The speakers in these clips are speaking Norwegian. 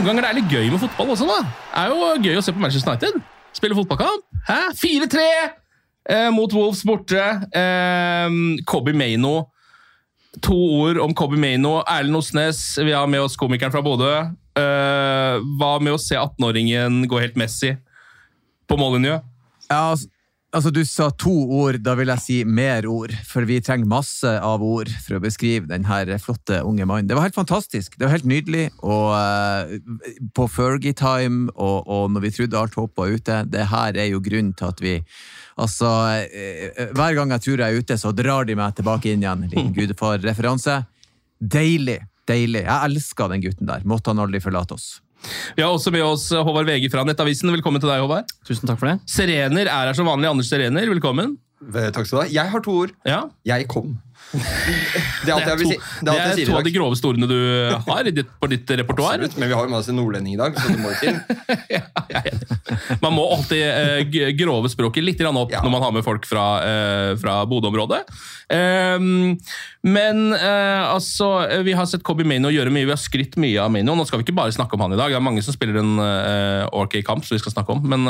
Noen ganger det er litt gøy med fotball også, da. Det er jo gøy å se på Manchester United. Spille fotballkamp. Hæ? 4-3 eh, mot Wolves borte. Eh, Kobe Maino. To ord om Kobe Maino. Erlend Osnes, vi har med oss komikeren fra Bodø. Eh, hva med å se 18-åringen gå helt Messi på mållinja? Ja, altså, altså, du sa to ord, da vil jeg si mer ord. For vi trenger masse av ord for å beskrive denne flotte unge mannen. Det var helt fantastisk. Det var helt nydelig. Og uh, på Fergie-time, og, og når vi trodde alt håp var ute, det her er jo grunnen til at vi Altså, uh, hver gang jeg tror jeg er ute, så drar de meg tilbake inn igjen. Liten gudefar-referanse. Deilig. Deilig. Jeg elsker den gutten der. Måtte han aldri forlate oss. Vi har også med oss Håvard VG fra Nettavisen. Velkommen til deg, Håvard. Tusen takk for det. Serener er her som vanlig. Anders Serener, velkommen. Takk skal du ha. Jeg har to ord. Ja. Jeg kom. Det er Det er to, det er to av de groveste ordene du har i ditt, på ditt repertoar. Absolutt, Men vi har jo med oss en nordlending i dag, så du må ikke til. Man må alltid eh, grove språket litt opp når man har med folk fra, eh, fra Bodø-området. Ehm, men eh, altså, eh, vi har sett Kobi Maino gjøre mye. Vi har skrytt mye av Maino. Nå skal vi ikke bare snakke om han i dag. Det er mange som spiller en uh, OK-kamp som vi skal snakke om. Men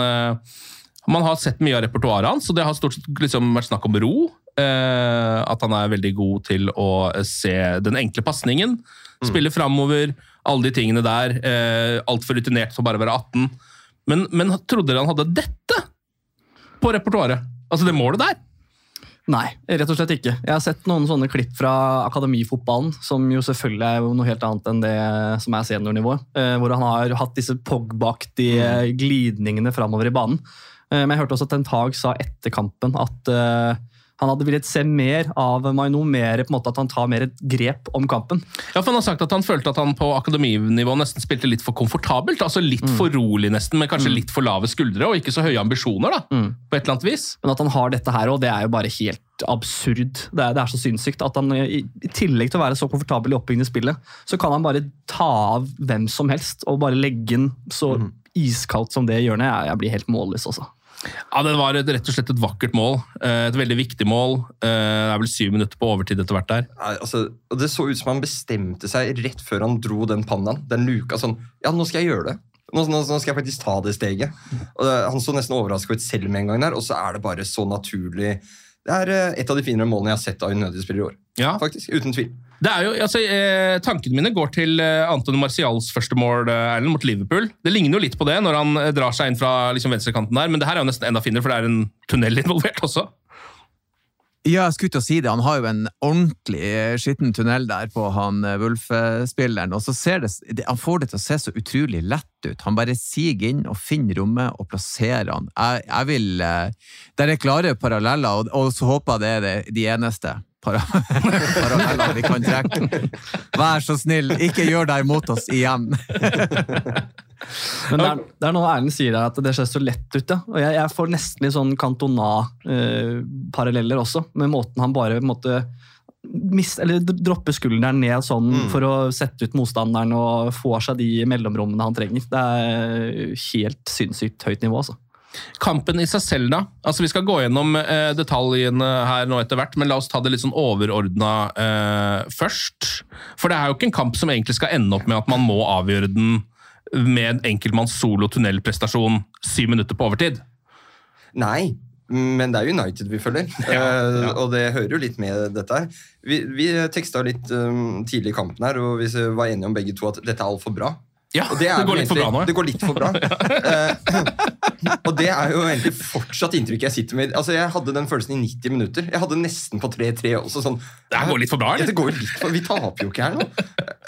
man har sett mye av repertoaret hans, og det har stort sett liksom vært snakk om ro. Eh, at han er veldig god til å se den enkle pasningen. Spille framover, alle de tingene der. Uh, Altfor rutinert for bare å være 18. Men, men trodde dere han hadde dette på repertoaret? Altså det målet der? Nei, rett og slett ikke. Jeg har sett noen sånne klipp fra akademifotballen, som jo selvfølgelig er noe helt annet enn det som er seniornivå. eh, Hvor han har hatt disse Pogba-aktige glidningene framover i banen. Eh, Men jeg hørte også at Ten tag sa etter kampen at eh, han hadde villet se mer av Maino, mer på en måte at han tar mer et grep om kampen. Ja, for Han har sagt at han følte at han på akademinivå nesten spilte litt for komfortabelt. altså Litt for rolig, nesten, men kanskje litt for lave skuldre og ikke så høye ambisjoner. da, på et eller annet vis. Men at han har dette her òg, det er jo bare helt absurd. Det er, det er så sinnssykt at han i, i tillegg til å være så komfortabel i oppbyggende spillet, så kan han bare ta av hvem som helst og bare legge den så iskaldt som det hjørnet. Jeg, jeg blir helt målløs, altså. Ja, Det var et, rett og slett et vakkert mål. eh, Et veldig viktig mål. Eh, Det er vel syv minutter på overtid etter hvert der. Nei, altså, Det så ut som han bestemte seg rett før han dro den pannaen. Den luka sånn Ja, nå skal jeg gjøre det. Nå, nå, nå skal jeg faktisk ta det steget. Og det, Han så nesten overraska ut selv med en gang der, og så er det bare så naturlig. Det er eh, et av de finere målene jeg har sett av United-spillere i år. Ja. Faktisk, Uten tvil. Det er jo, altså, eh, Tankene mine går til eh, Anton Marcials første mål eh, mot Liverpool. Det ligner jo litt på det når han eh, drar seg inn fra liksom, venstrekanten der, men det her er jo nesten enda finere, for det er en tunnel involvert også. Ja, jeg skulle til å si det. Han har jo en ordentlig eh, skitten tunnel der på han eh, Wolf-spilleren. Og så ser det, det, Han får det til å se så utrolig lett ut. Han bare siger inn og finner rommet og plasserer han. Jeg, jeg vil eh, Der er klare paralleller, og, og så håper jeg det er det, de eneste para, paralleller vi kan trekke. Vær så snill, ikke gjør deg mot oss igjen. Men det er, det er noe Erlend sier der, at det ser så lett ut. Ja. Og jeg, jeg får nesten litt sånn Cantona-paralleller også, med måten han bare på en måte mis, eller dropper skulderen ned sånn Mm. for å sette ut motstanderen og få seg de mellomrommene han trenger. Det er helt sinnssykt høyt nivå, altså. Kampen i seg selv, da. Altså, Vi skal gå gjennom eh, detaljene her nå etter hvert, men la oss ta det litt sånn overordna eh, først. For det er jo ikke en kamp som egentlig skal ende opp med at man må avgjøre den med en enkeltmanns solo-tunnelprestasjon syv minutter på overtid. Nei, men det er United vi følger, Eh, og det hører jo litt med dette her. Vi, vi teksta litt um, tidlig i kampen her, og vi var enige om begge to at dette er altfor bra. Ja, det, det, går litt for bra nå. Det går litt for bra. Eh, og det er jo egentlig fortsatt inntrykket jeg sitter med. Altså, Jeg hadde den følelsen i 90 minutter. Jeg hadde nesten på 3-3 også. sånn... Det går litt for bra, eller? det går litt for, vi taper jo ikke her nå.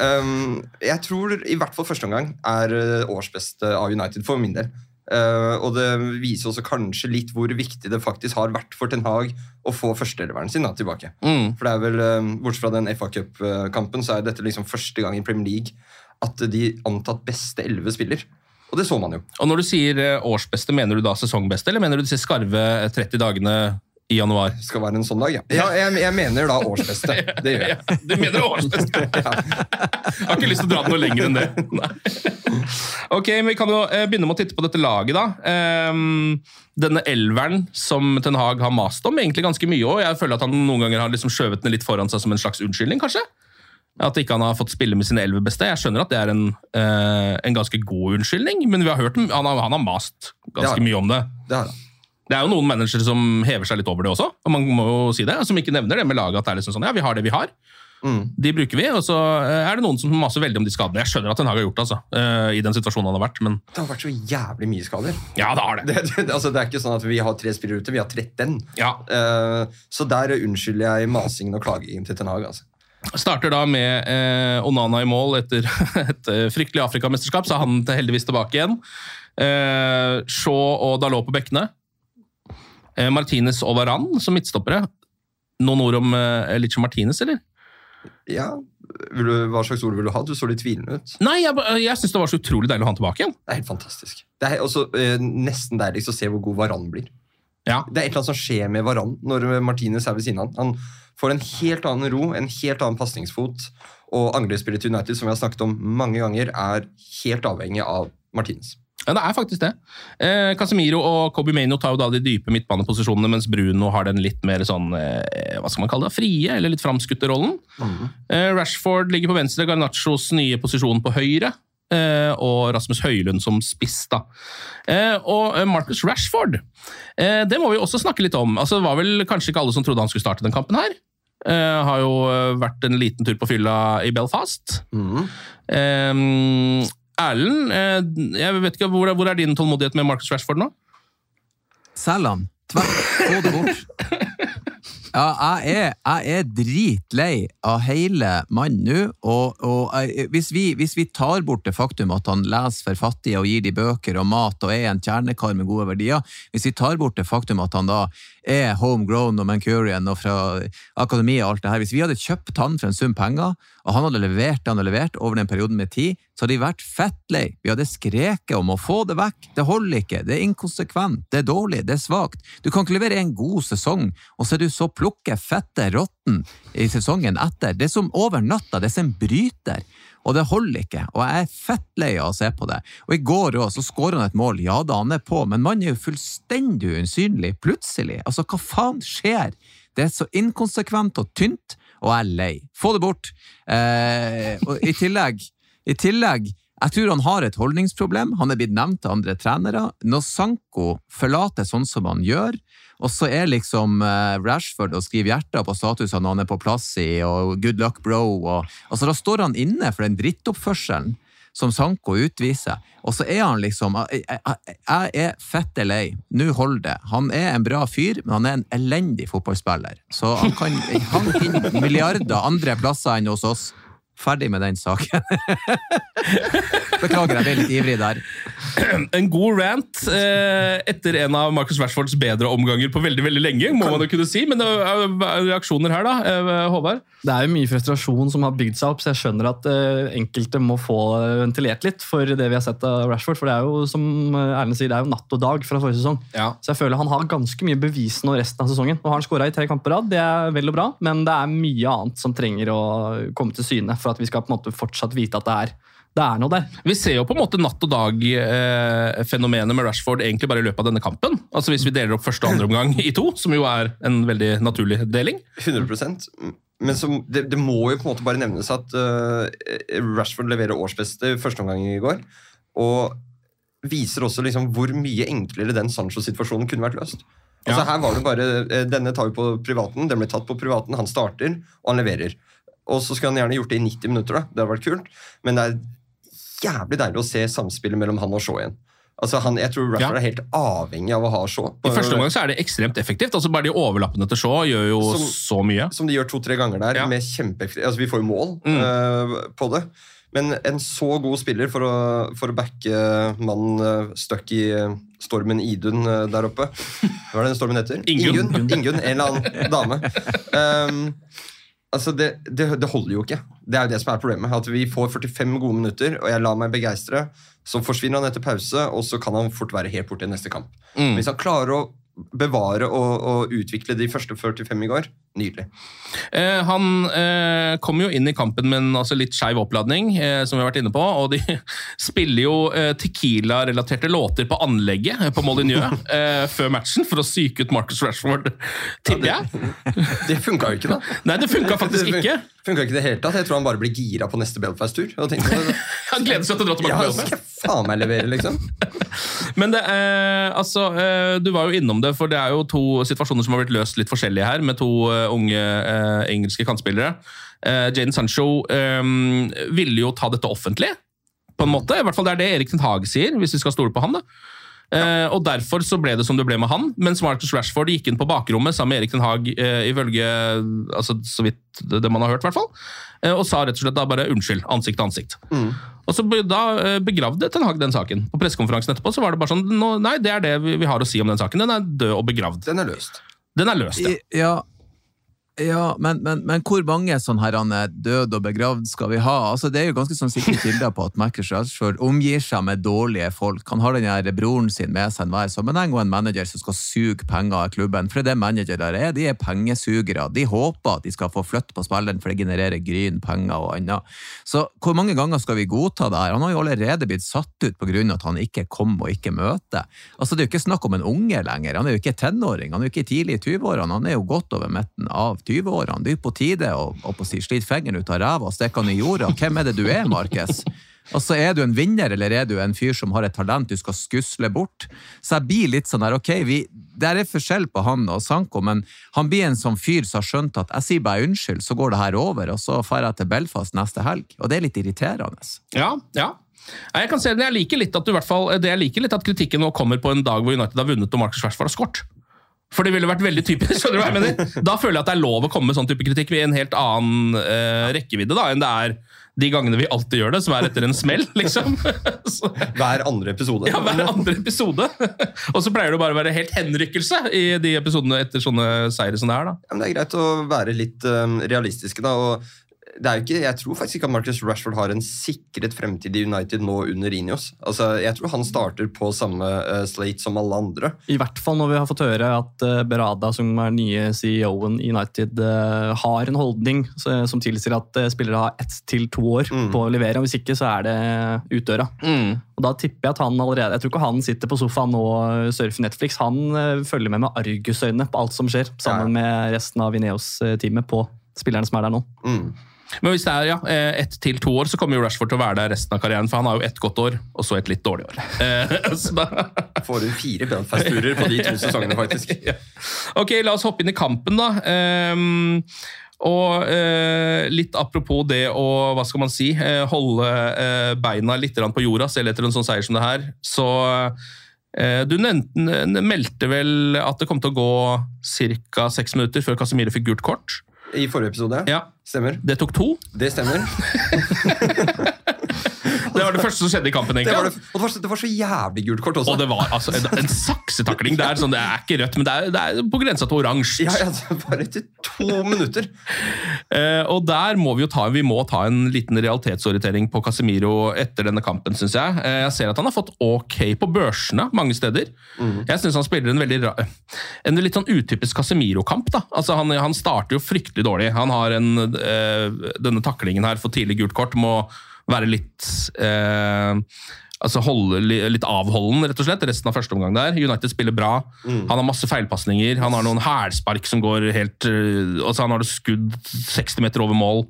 Um, jeg tror i hvert fall første omgang er uh, årsbeste av United for min del. Uh, og det viser også kanskje litt hvor viktig det faktisk har vært for Ten Hag å få førsteeleveren sin da, tilbake. Mm. For det er vel, uh, Bortsett fra den FA Cup-kampen, så er dette liksom første gang i Premier League at de antatt beste elleve spiller. Og det så man jo. Og Når du sier eh, årsbeste, mener du da sesongbeste, eller mener du disse skarve 30 dagene i januar? Det skal være en sånn dag, ja. ja jeg, jeg mener da årsbeste. Det gjør jeg. Du mener årsbeste? Jeg har ikke lyst til å dra det noe lenger enn det. Nei. Ok, men Vi kan jo eh, begynne med å titte på dette laget. da. Ehm, denne elveren som Ten Hag har mast om egentlig ganske mye. òg. Jeg føler at han noen ganger har liksom skjøvet den litt foran seg som en slags unnskyldning. kanskje? At ikke han har fått spille med sine elleve beste. Jeg skjønner at det er en, eh, en ganske god unnskyldning, men vi har hørt, han har, han har mast ganske Ja. mye om det. Det har. Det er jo noen managere som hever seg litt over det også, og man må jo si det, som ikke nevner det med laget at det er liksom sånn, ja, vi har det vi har. Mm. De bruker vi, og så eh, er det noen som maser veldig om de skadene. Jeg skjønner at Den Hage har gjort det, altså, eh, i den situasjonen han har vært, men Det har vært så jævlig mye skader. ja, det har det. Det, det, altså, det er ikke sånn at vi har tre spillere ute, vi har 13. Ja. Uh, så der unnskylder jeg masingen og klagingen til Ten Hage. Altså. Starter da med eh, Onana i mål etter et eh, fryktelig Afrikamesterskap, så er han heldigvis tilbake igjen. Eh, Shaw og Dalot på bekkene. Eh, Martinez og Varan som midtstoppere. Noen ord om eh, Licho Martinez, eller? Ja, du, Hva slags ord vil du ha? Du så litt tvilende ut. Nei, jeg, jeg syns det var så utrolig deilig å ha han tilbake igjen. Det er helt fantastisk. Det er også eh, nesten deiligst å se hvor god Varan blir. Ja. Det er et eller annet som skjer med Varan når Martinez er ved siden av han. Han får en helt annen ro, en helt annen pasningsfot. Og angrepsspillet til United som vi har snakket om mange ganger, er helt avhengig av Martinez. Ja, det er faktisk det. Eh, Casemiro og Kobe Maino tar jo da de dype midtbaneposisjonene, mens Bruno har den litt mer sånn eh, hva skal man kalle det, frie eller litt framskutte rollen. Eh, Rashford ligger på venstre, Garnachos nye posisjon på høyre. Eh, Og Rasmus Høylund som spiss. da. Eh, Og eh, Marcus Rashford, eh, det må vi også snakke litt om. Altså, Det var vel kanskje ikke alle som trodde han skulle starte den kampen her. Eh, Har jo vært en liten tur på fylla i Belfast. Eh, Erlend, eh, jeg vet ikke, hvor, er- hvor er din tålmodighet med Marcus Rashford nå? Selg han. Tvert. Få det bort. Ja, jeg er, jeg er dritlei av hele mannen nå, og, og jeg- hvis, vi, hvis vi tar bort det faktum at han leser for fattige og gir de bøker og mat og er en kjernekar med gode verdier, hvis vi tar bort det faktum at han da er homegrown og Mancurian og fra akademiet og alt det her, hvis vi hadde kjøpt han for en sum penger, og han hadde levert det han hadde levert over den perioden med tid, så hadde de vært fettlei. Vi hadde skreket om å få det vekk. Det holder ikke. Det er inkonsekvent. Det er dårlig. Det er svakt. Du kan ikke levere en god sesong, og så er du så plukke fette rotten i sesongen etter. Det er som over natta. Det er som en bryter. Og det holder ikke, og jeg er fettlei av å se på det. Og i går òg, så skårer han et mål. Ja da, han er på, men mannen er jo fullstendig usynlig, plutselig. Altså, hva faen skjer? Det er så inkonsekvent og tynt, og jeg er lei. Få det bort. Eh, og i tillegg, i tillegg jeg tror han har et holdningsproblem. Han er blitt nevnt av andre trenere. Når Sanko forlater sånn som han gjør, og så er liksom eh, Rashford og skriver hjerter på statusene han er på plass i, og good luck, bro. Og, altså, da står han inne for den drittoppførselen som Sanko utviser. Og så er han liksom Jeg, jeg, jeg er fette lei. Nå holder det. Han er en bra fyr, men han er en elendig fotballspiller. Så han kan inn milliarder andre plasser enn hos oss. Ferdig med den saken. Beklager, jeg ble litt ivrig der. En god rant eh, etter en av Marcus Rashfords bedre omganger på veldig veldig lenge, må man jo kunne si. Men det er er reaksjoner her, da, eh, Håvard? Det er jo mye frustrasjon som har bygd seg opp, så jeg skjønner at eh, enkelte må få ventilert litt for det vi har sett av Rashford. For det er jo som eh, Erlend sier, det er jo natt og dag fra forrige sesong. Så jeg føler han har ganske mye bevis nå resten av sesongen. Nå har han skåra i tre kamper på rad, det er vel og bra, men det er mye annet som trenger å komme til syne for at vi skal på en måte fortsatt vite at det er, det er noe der. Vi ser jo på en måte natt og dag-fenomenet med Rashford egentlig bare i løpet av denne kampen. Altså Hvis vi deler opp første og andre omgang i to, som jo er en veldig naturlig deling. 100 men så, det, det, må jo på en måte bare nevnes at uh, Rashford leverer årsbeste første omgang i går. Og viser også liksom hvor mye enklere den Sancho-situasjonen kunne vært løst. Altså her var det bare, eh, Denne tar vi på privaten, den ble tatt på privaten, han starter, og han leverer. Og så skulle han gjerne gjort det i 90 minutter, da. det hadde vært kult. Men det er jævlig deilig å se samspillet mellom han og Shaw igjen. Altså han, jeg tror Rashford er helt avhengig av å ha Shaw. I første omgang så er det ekstremt effektivt. altså Bare de overlappene til Shaw gjør jo som, så mye. Som de gjør to-tre ganger der. med kjempeeffektivt. Altså Vi får jo mål mm. uh, på det. Men en så god spiller for å, for å backe mannen uh, stuck i uh, stormen Idun uh, der oppe Hva er det den stormen heter? Ingunn. Ingun, Ingunn En eller annen dame. Um, altså det, det, det, holder jo ikke. Det er jo det som er problemet. At Vi får 45 gode minutter, og jeg lar meg begeistre. Så forsvinner han etter pause, og så kan han fort være helt borte i neste kamp. Mm. Hvis han klarer å bevare og, og, utvikle de første 45 i går. Nydelig. Eh, han eh, kom jo inn i kampen med en altså, litt skeiv oppladning, eh, som vi har vært inne på. Og de spiller jo eh, Tequila-relaterte låter på anlegget på Molyneux eh, før matchen for å psyke ut Marcus Rashford, tipper jeg. Ja, det det funka jo ikke, da. Nei, det funka faktisk ikke. Funka ikke det helt tatt. Jeg tror han bare blir gira på neste Belfast-tur. han gleder seg til å dra til ja, Belfast. Skal faen meg levere, liksom. Men det, eh, altså, eh, du var jo innom det, for det er jo to situasjoner som har blitt løst litt forskjellige her, med to unge uh, engelske kantspillere. Uh, Jaden Sancho ville jo ta dette offentlig, på en måte. I hvert fall Det er det Erik Ten Hage sier, hvis vi skal stole på han. da. Ja. og Derfor så ble det som det ble med han. Mens Marcus Rashford gikk inn på bakrommet sammen med Erik Den Haag, ifølge altså, så vidt det man har hørt, hvert fall, og sa rett og slett da bare unnskyld, ansikt til ansikt. Mm. Og så Da begravde Ten Hag den saken. På pressekonferansen etterpå så var det bare sånn Nei, det er det vi har å si om den saken. Den er død og begravd. Den er løst. Den er løst, ja. ja ja, men, men, men, hvor mange sånn her er død og begravd skal vi ha? Altså, det er jo ganske sånn sikre kilder på at Marcus Rashford omgir seg med dårlige folk. Han har den her broren sin med seg enhver sammenheng, og en manager som skal suge penger av klubben. For det er det managere er. De er pengesugere. De håper at de skal få flytte på spilleren, for det genererer gryn, penger og annet. Så hvor mange ganger skal vi godta det her? Han har jo allerede blitt satt ut på grunn av at han ikke kom og ikke møter. Altså, det er jo ikke snakk om en unge lenger. Han er jo ikke tenåring, han er jo ikke tidlig i 20-årene. Han er jo godt over midten av 20-årene. Det er på tide å, å slite fingeren ut av ræva og stikke den i jorda. Hvem er det du er, Markus? Altså, Er du en vinner, eller er du en fyr som har et talent du skal skusle bort? Så jeg blir litt sånn her, ok, vi, Det er forskjell på han og Sanko, men han blir en sånn fyr som har skjønt at jeg sier bare unnskyld, så går det her over, og så drar jeg til Belfast neste helg. Og det er litt irriterende. Ja, ja. Jeg kan se, jeg liker litt at du, i hvert fall, det jeg liker litt at kritikken nå kommer på en dag hvor United har vunnet og Marcus Rashford har skåret. For det ville vært veldig typisk. skjønner du hva jeg mener? Da føler jeg at det er lov å komme med sånn type kritikk i en helt annen uh, rekkevidde da, enn det er de gangene vi alltid gjør det, som er etter en smell. liksom. Så, hver andre episode. Ja, hver andre episode. Og så pleier det bare å være helt henrykkelse i de episodene etter sånne seire som det er. da. Ja, men det er greit å være litt um, realistiske, da. og ikke, jeg tror faktisk ikke at Marcus Rashford har en sikret fremtid i United nå under Inios. Altså, jeg tror han starter på samme uh, slate som alle andre. I hvert fall når vi har fått høre at uh, Berada, som er nye CEO-en i United, uh, har en holdning som tilsier at spillere har ett til to år mm. på å levere. og Hvis ikke, så er det utdøra. Mm. Og da tipper Jeg at han allerede, jeg tror ikke han sitter på sofaen og surfer Netflix. Han følger med med argusøyne på alt som skjer, sammen ja. med resten av Ineos-teamet på spillerne som er der nå. Mm. Men hvis det er ja, eh, ett til to år, så kommer jo Rashford til å være der resten av karrieren. For han har jo ett godt år, og så et litt dårlig år. Eh, Får hun fire Belfast-turer på de to sesongene, faktisk. ja. Ok, la oss hoppe inn i kampen, da. Um, og eh, litt apropos det å hva skal man si, eh, holde eh, beina litt på jorda, selv etter en sånn seier som det her. Så eh, du nevnte, meldte vel at det kom til å gå ca. seks minutter før Casemiro fikk gult kort? I forrige episode? Ja. Stemmer. Det tok to. Det stemmer. første som skjedde i kampen. Det var, det, og det, var det var så jævlig gult kort også. Og det var altså en, en saksetakling. Det er, sånn, det er ikke rødt, men det er, det er på grensa til oransje. Ja, ja, bare etter to minutter. uh, og der må vi jo ta, vi må ta en liten realitetsorientering på Casemiro etter denne kampen, syns jeg. Uh, jeg ser at han har fått ok på børsene mange steder. Jeg syns han spiller en veldig en litt sånn utypisk Casemiro-kamp. da. Altså han, han starter jo fryktelig dårlig. Han har en, uh, denne taklingen her for tidlig gult kort må være litt eh, altså holde litt avholden, rett og slett, resten av første omgang der. United spiller bra. Han har masse feilpasninger. Han har noen hælspark som går helt øh, altså Han har det skudd 60 meter over mål.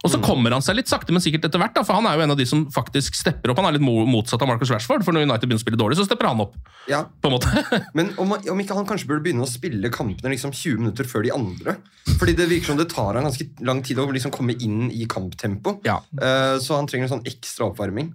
Og så kommer han seg litt sakte, men sikkert etter hvert, da, for han er jo en av de som faktisk stepper opp. Han er litt motsatt av Marcus Rashford, for når United begynner å spille dårlig, så stepper han opp. Ja. på en måte. Men om, om ikke han kanskje burde begynne å spille kampene liksom 20 minutter før de andre? Fordi det virker som det tar han ganske lang tid å liksom komme inn i kamptempo. Eh, så han trenger en sånn ekstra oppvarming.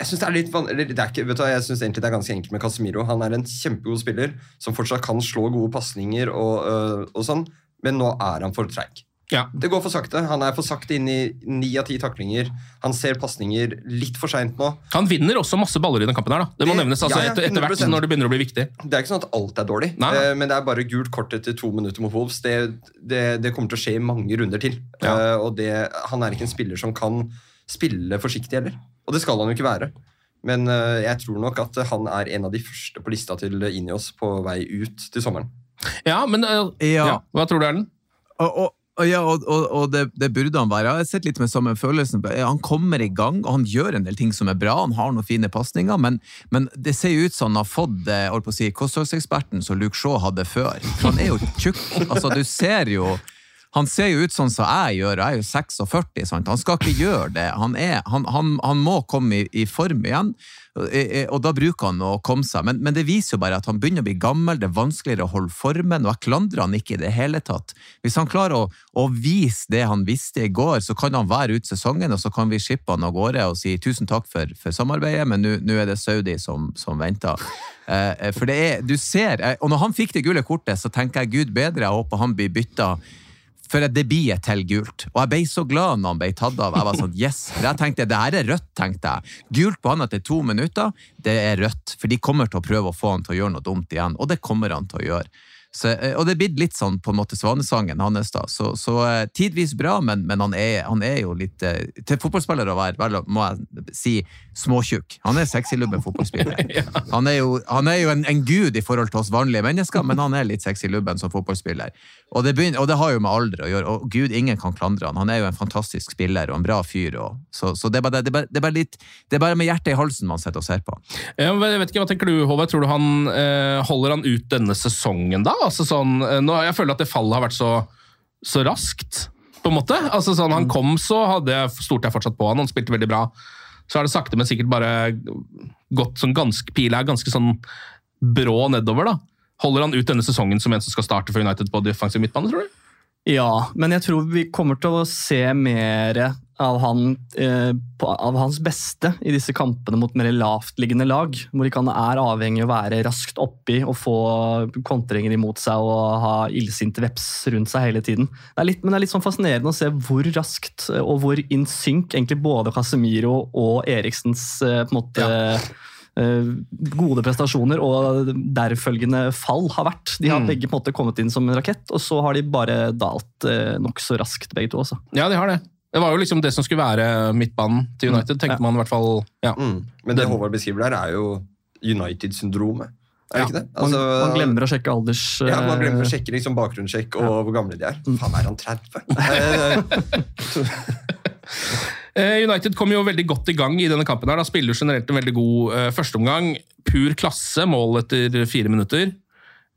Jeg synes det er litt van det er ikke, vet du jeg synes egentlig det er ganske enkelt med Casemiro. Han er en kjempegod spiller som fortsatt kan slå gode pasninger og, uh, og sånn, men nå er han for treig. Det går for sakte. Han er for sakte inn i ni av ti taklinger. Han ser pasninger litt for seint nå. Han vinner også masse baller i den kampen her, da. Det må Det- nevnes altså, ja, ja, etter, etter hvert når det begynner å bli viktig. Det er ikke sånn at alt er dårlig, Nei. eh, men det er bare gult kort etter to minutter mot Wolves. Det, det, det kommer til å skje i mange runder til. Uh, og det, han er ikke en spiller som kan spille forsiktig heller. Og det skal han jo ikke være. Men uh, jeg tror nok at han er en av de første på lista til Inios på vei ut til sommeren. Ja, men uh, Ja. Hva tror du, Erlend? Og, og, og, ja, og, og, det, det burde han være. Jeg har sett litt med samme følelsen. Han kommer i gang, og han gjør en del ting som er bra. Han har noen fine pasninger, men, men det ser ut som han har fått eh, holdt på å si, kostholdseksperten som Luke Shaw hadde før. Han er jo tjukk. Altså, du ser jo han ser jo ut sånn som jeg gjør, jeg er jo 46, sant? han skal ikke gjøre det. Han, er, han, han, han må komme i, i form igjen, og, eh, da bruker han å komme seg. Men, men det viser jo bare at han begynner å bli gammel, det er vanskeligere å holde formen, og jeg klandrer han ikke i det hele tatt. Hvis han klarer å, å vise det han visste i går, så kan han være ut sesongen, og så kan vi shippe han av gårde og si tusen takk for, for samarbeidet, men nå er det Saudi som, som venter. Eh, eh, for det er, du ser, eh, og når han fikk det gule kortet, så tenker jeg gud bedre, jeg håper han blir bytta for det blir et til gult. Og jeg ble så glad når han ble tatt av. Jeg var sånn, yes. Jeg tenkte, det her er rødt, tenkte jeg. Gult på han etter to minutter, det er rødt. For de kommer til å prøve å få han til å gjøre noe dumt igjen. Og det kommer han til å gjøre. Så, eh, og det er blitt litt sånn på en måte svanesangen hans, da. Så, så eh, tidvis bra, men, men han, er, han er jo litt eh, Til fotballspiller å være, må jeg si, småtjukk. Han er sexy-lubben fotballspiller. Han er jo, han er jo en, en gud i forhold til oss vanlige mennesker, men han er litt sexy-lubben som fotballspiller. Og det, begynner, og det har jo med alder å gjøre. Og gud, ingen kan klandre han. Han er jo en fantastisk spiller og en bra fyr. Og, så så det, er bare, det, er bare, det, er bare litt, det er bare med hjertet i halsen man sitter og ser på. Jeg vet ikke, Hva tenker du, Håvard? Tror du han eh, holder han ut denne sesongen, da? Altså sånn, eh, nå, jeg føler at det fallet har vært så, så raskt, på en måte. Altså sånn, Han kom, så hadde jeg, stolte jeg fortsatt på han. Han spilte veldig bra. Så har det sakte, men sikkert bare gått sånn ganske Pila ganske sånn brå nedover, da. Holder han ut denne sesongen som en som skal starte for United på defensiv midtbane, tror du? Ja, men jeg tror vi kommer til å se mer av, han, eh, på, av hans beste i disse kampene mot mer lavtliggende lag, han er avhengig av å være raskt oppi og få kontringer imot seg og ha illsinte veps rundt seg hele tiden. Det er litt, men det er litt sånn fascinerende å se hvor raskt eh, og hvor in sync egentlig både Casemiro og Eriksens eh, på en måte eh, gode prestasjoner og derfølgende fall har vært. De har Mm. begge på en måte kommet inn som en rakett, og så har de bare dalt eh, nokså raskt, begge to. også. Ja, de har det. Det var jo liksom det som skulle være midtbanen til United, tenkte man i hvert fall. ja. Mm. Men det Håvard beskriver der, er jo United-syndromet. Er det ikke det? man, man glemmer å sjekke alders... Ja, Man glemmer å eh, sjekke liksom bakgrunnssjekk og hvor gamle de er. Faen, er han 30? Eh, United kom jo veldig godt i gang i denne kampen. her. Da spiller generelt en veldig god uh, førsteomgang. Pur klasse, mål etter fire minutter.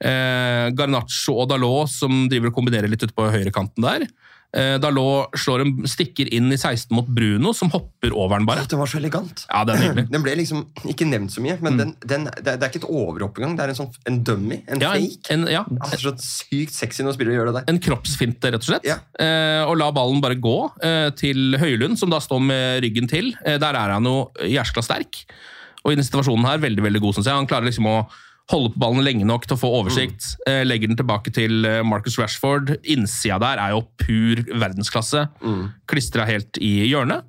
Eh, Garnaccio og Dalot som driver og kombinerer litt ute på høyrekanten der. Eh, Dalot slår en stikker inn i 16 mot Bruno, som hopper over den bare. Det var så elegant. Ja, det er nydelig. Den ble liksom ikke nevnt så mye, men den, den, det, er, ikke et overhopp engang. Det er en sånn en dummy. En Ja, fake. en- ja. Altså, så sykt sexy når spillere gjør det der. En kroppsfinte, rett og slett. Eh, og la ballen bare gå eh, til Høylund, som da står med ryggen til. Eh, der er han jo jæskla sterk. Og i denne situasjonen her, veldig veldig god, syns jeg. Han klarer liksom å holde på ballen lenge nok til å få oversikt. Eh, legger den tilbake til eh, Marcus Rashford. Innsida der er jo pur verdensklasse. Klistra helt i hjørnet.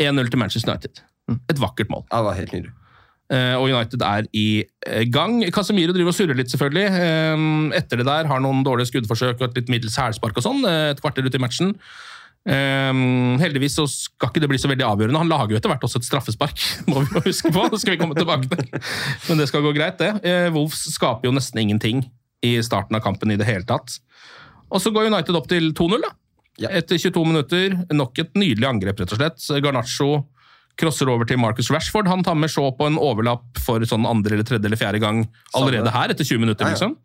1-0 til Manchester United. Et vakkert mål. Ja, det var helt nydelig. Eh, og United er i gang. Casemiro driver og surrer litt, selvfølgelig. Etter det der har noen dårlige skuddforsøk og et litt middels hælspark og sånn, et kvarter ut i matchen. Eh, heldigvis så skal ikke det bli så veldig avgjørende. Han lager jo etter hvert også et straffespark, må vi jo huske på. Det skal vi komme tilbake til. Men det skal gå greit, det. Uh, Wolves skaper jo nesten ingenting i starten av kampen i det hele tatt. Og så går United opp til 2-0, da. Etter 22 minutter. Nok et nydelig angrep, rett og slett. Garnaccio crosser over til Marcus Rashford. Han tar med Shaw på en overlapp for sånn andre eller tredje eller fjerde gang allerede her, etter 20 minutter, Ja, ja. liksom.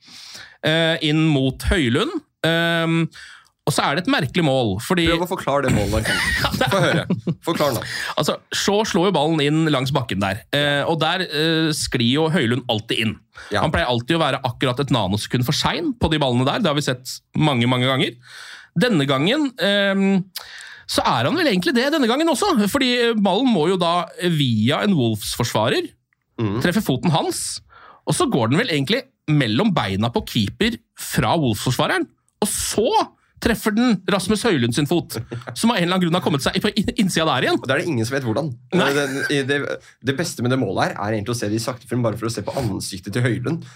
Eh, inn mot Høylund. Um, og så er det et merkelig mål, fordi Prøv å forklare det målet. Få høre. Forklar nå. Altså, Shaw slår jo ballen inn langs bakken der, eh, og der eh, sklir jo Høylund alltid inn. Han pleier alltid å være akkurat et nanosekund for sein på de ballene der. Det har vi sett mange, mange ganger. Denne gangen eh, så er han vel egentlig det denne gangen også, fordi ballen må jo da via en Wolfs-forsvarer. treffe foten hans, og så går den vel egentlig mellom beina på keeper fra Wolfs-forsvareren. og så treffer den Rasmus Høylund sin fot, som av en eller annen grunn har kommet seg på innsida der igjen. Og det er det ingen som vet hvordan. Det, det, det, det beste med det målet her er egentlig å se det i sakte film, bare for å se på ansiktet til Høylund.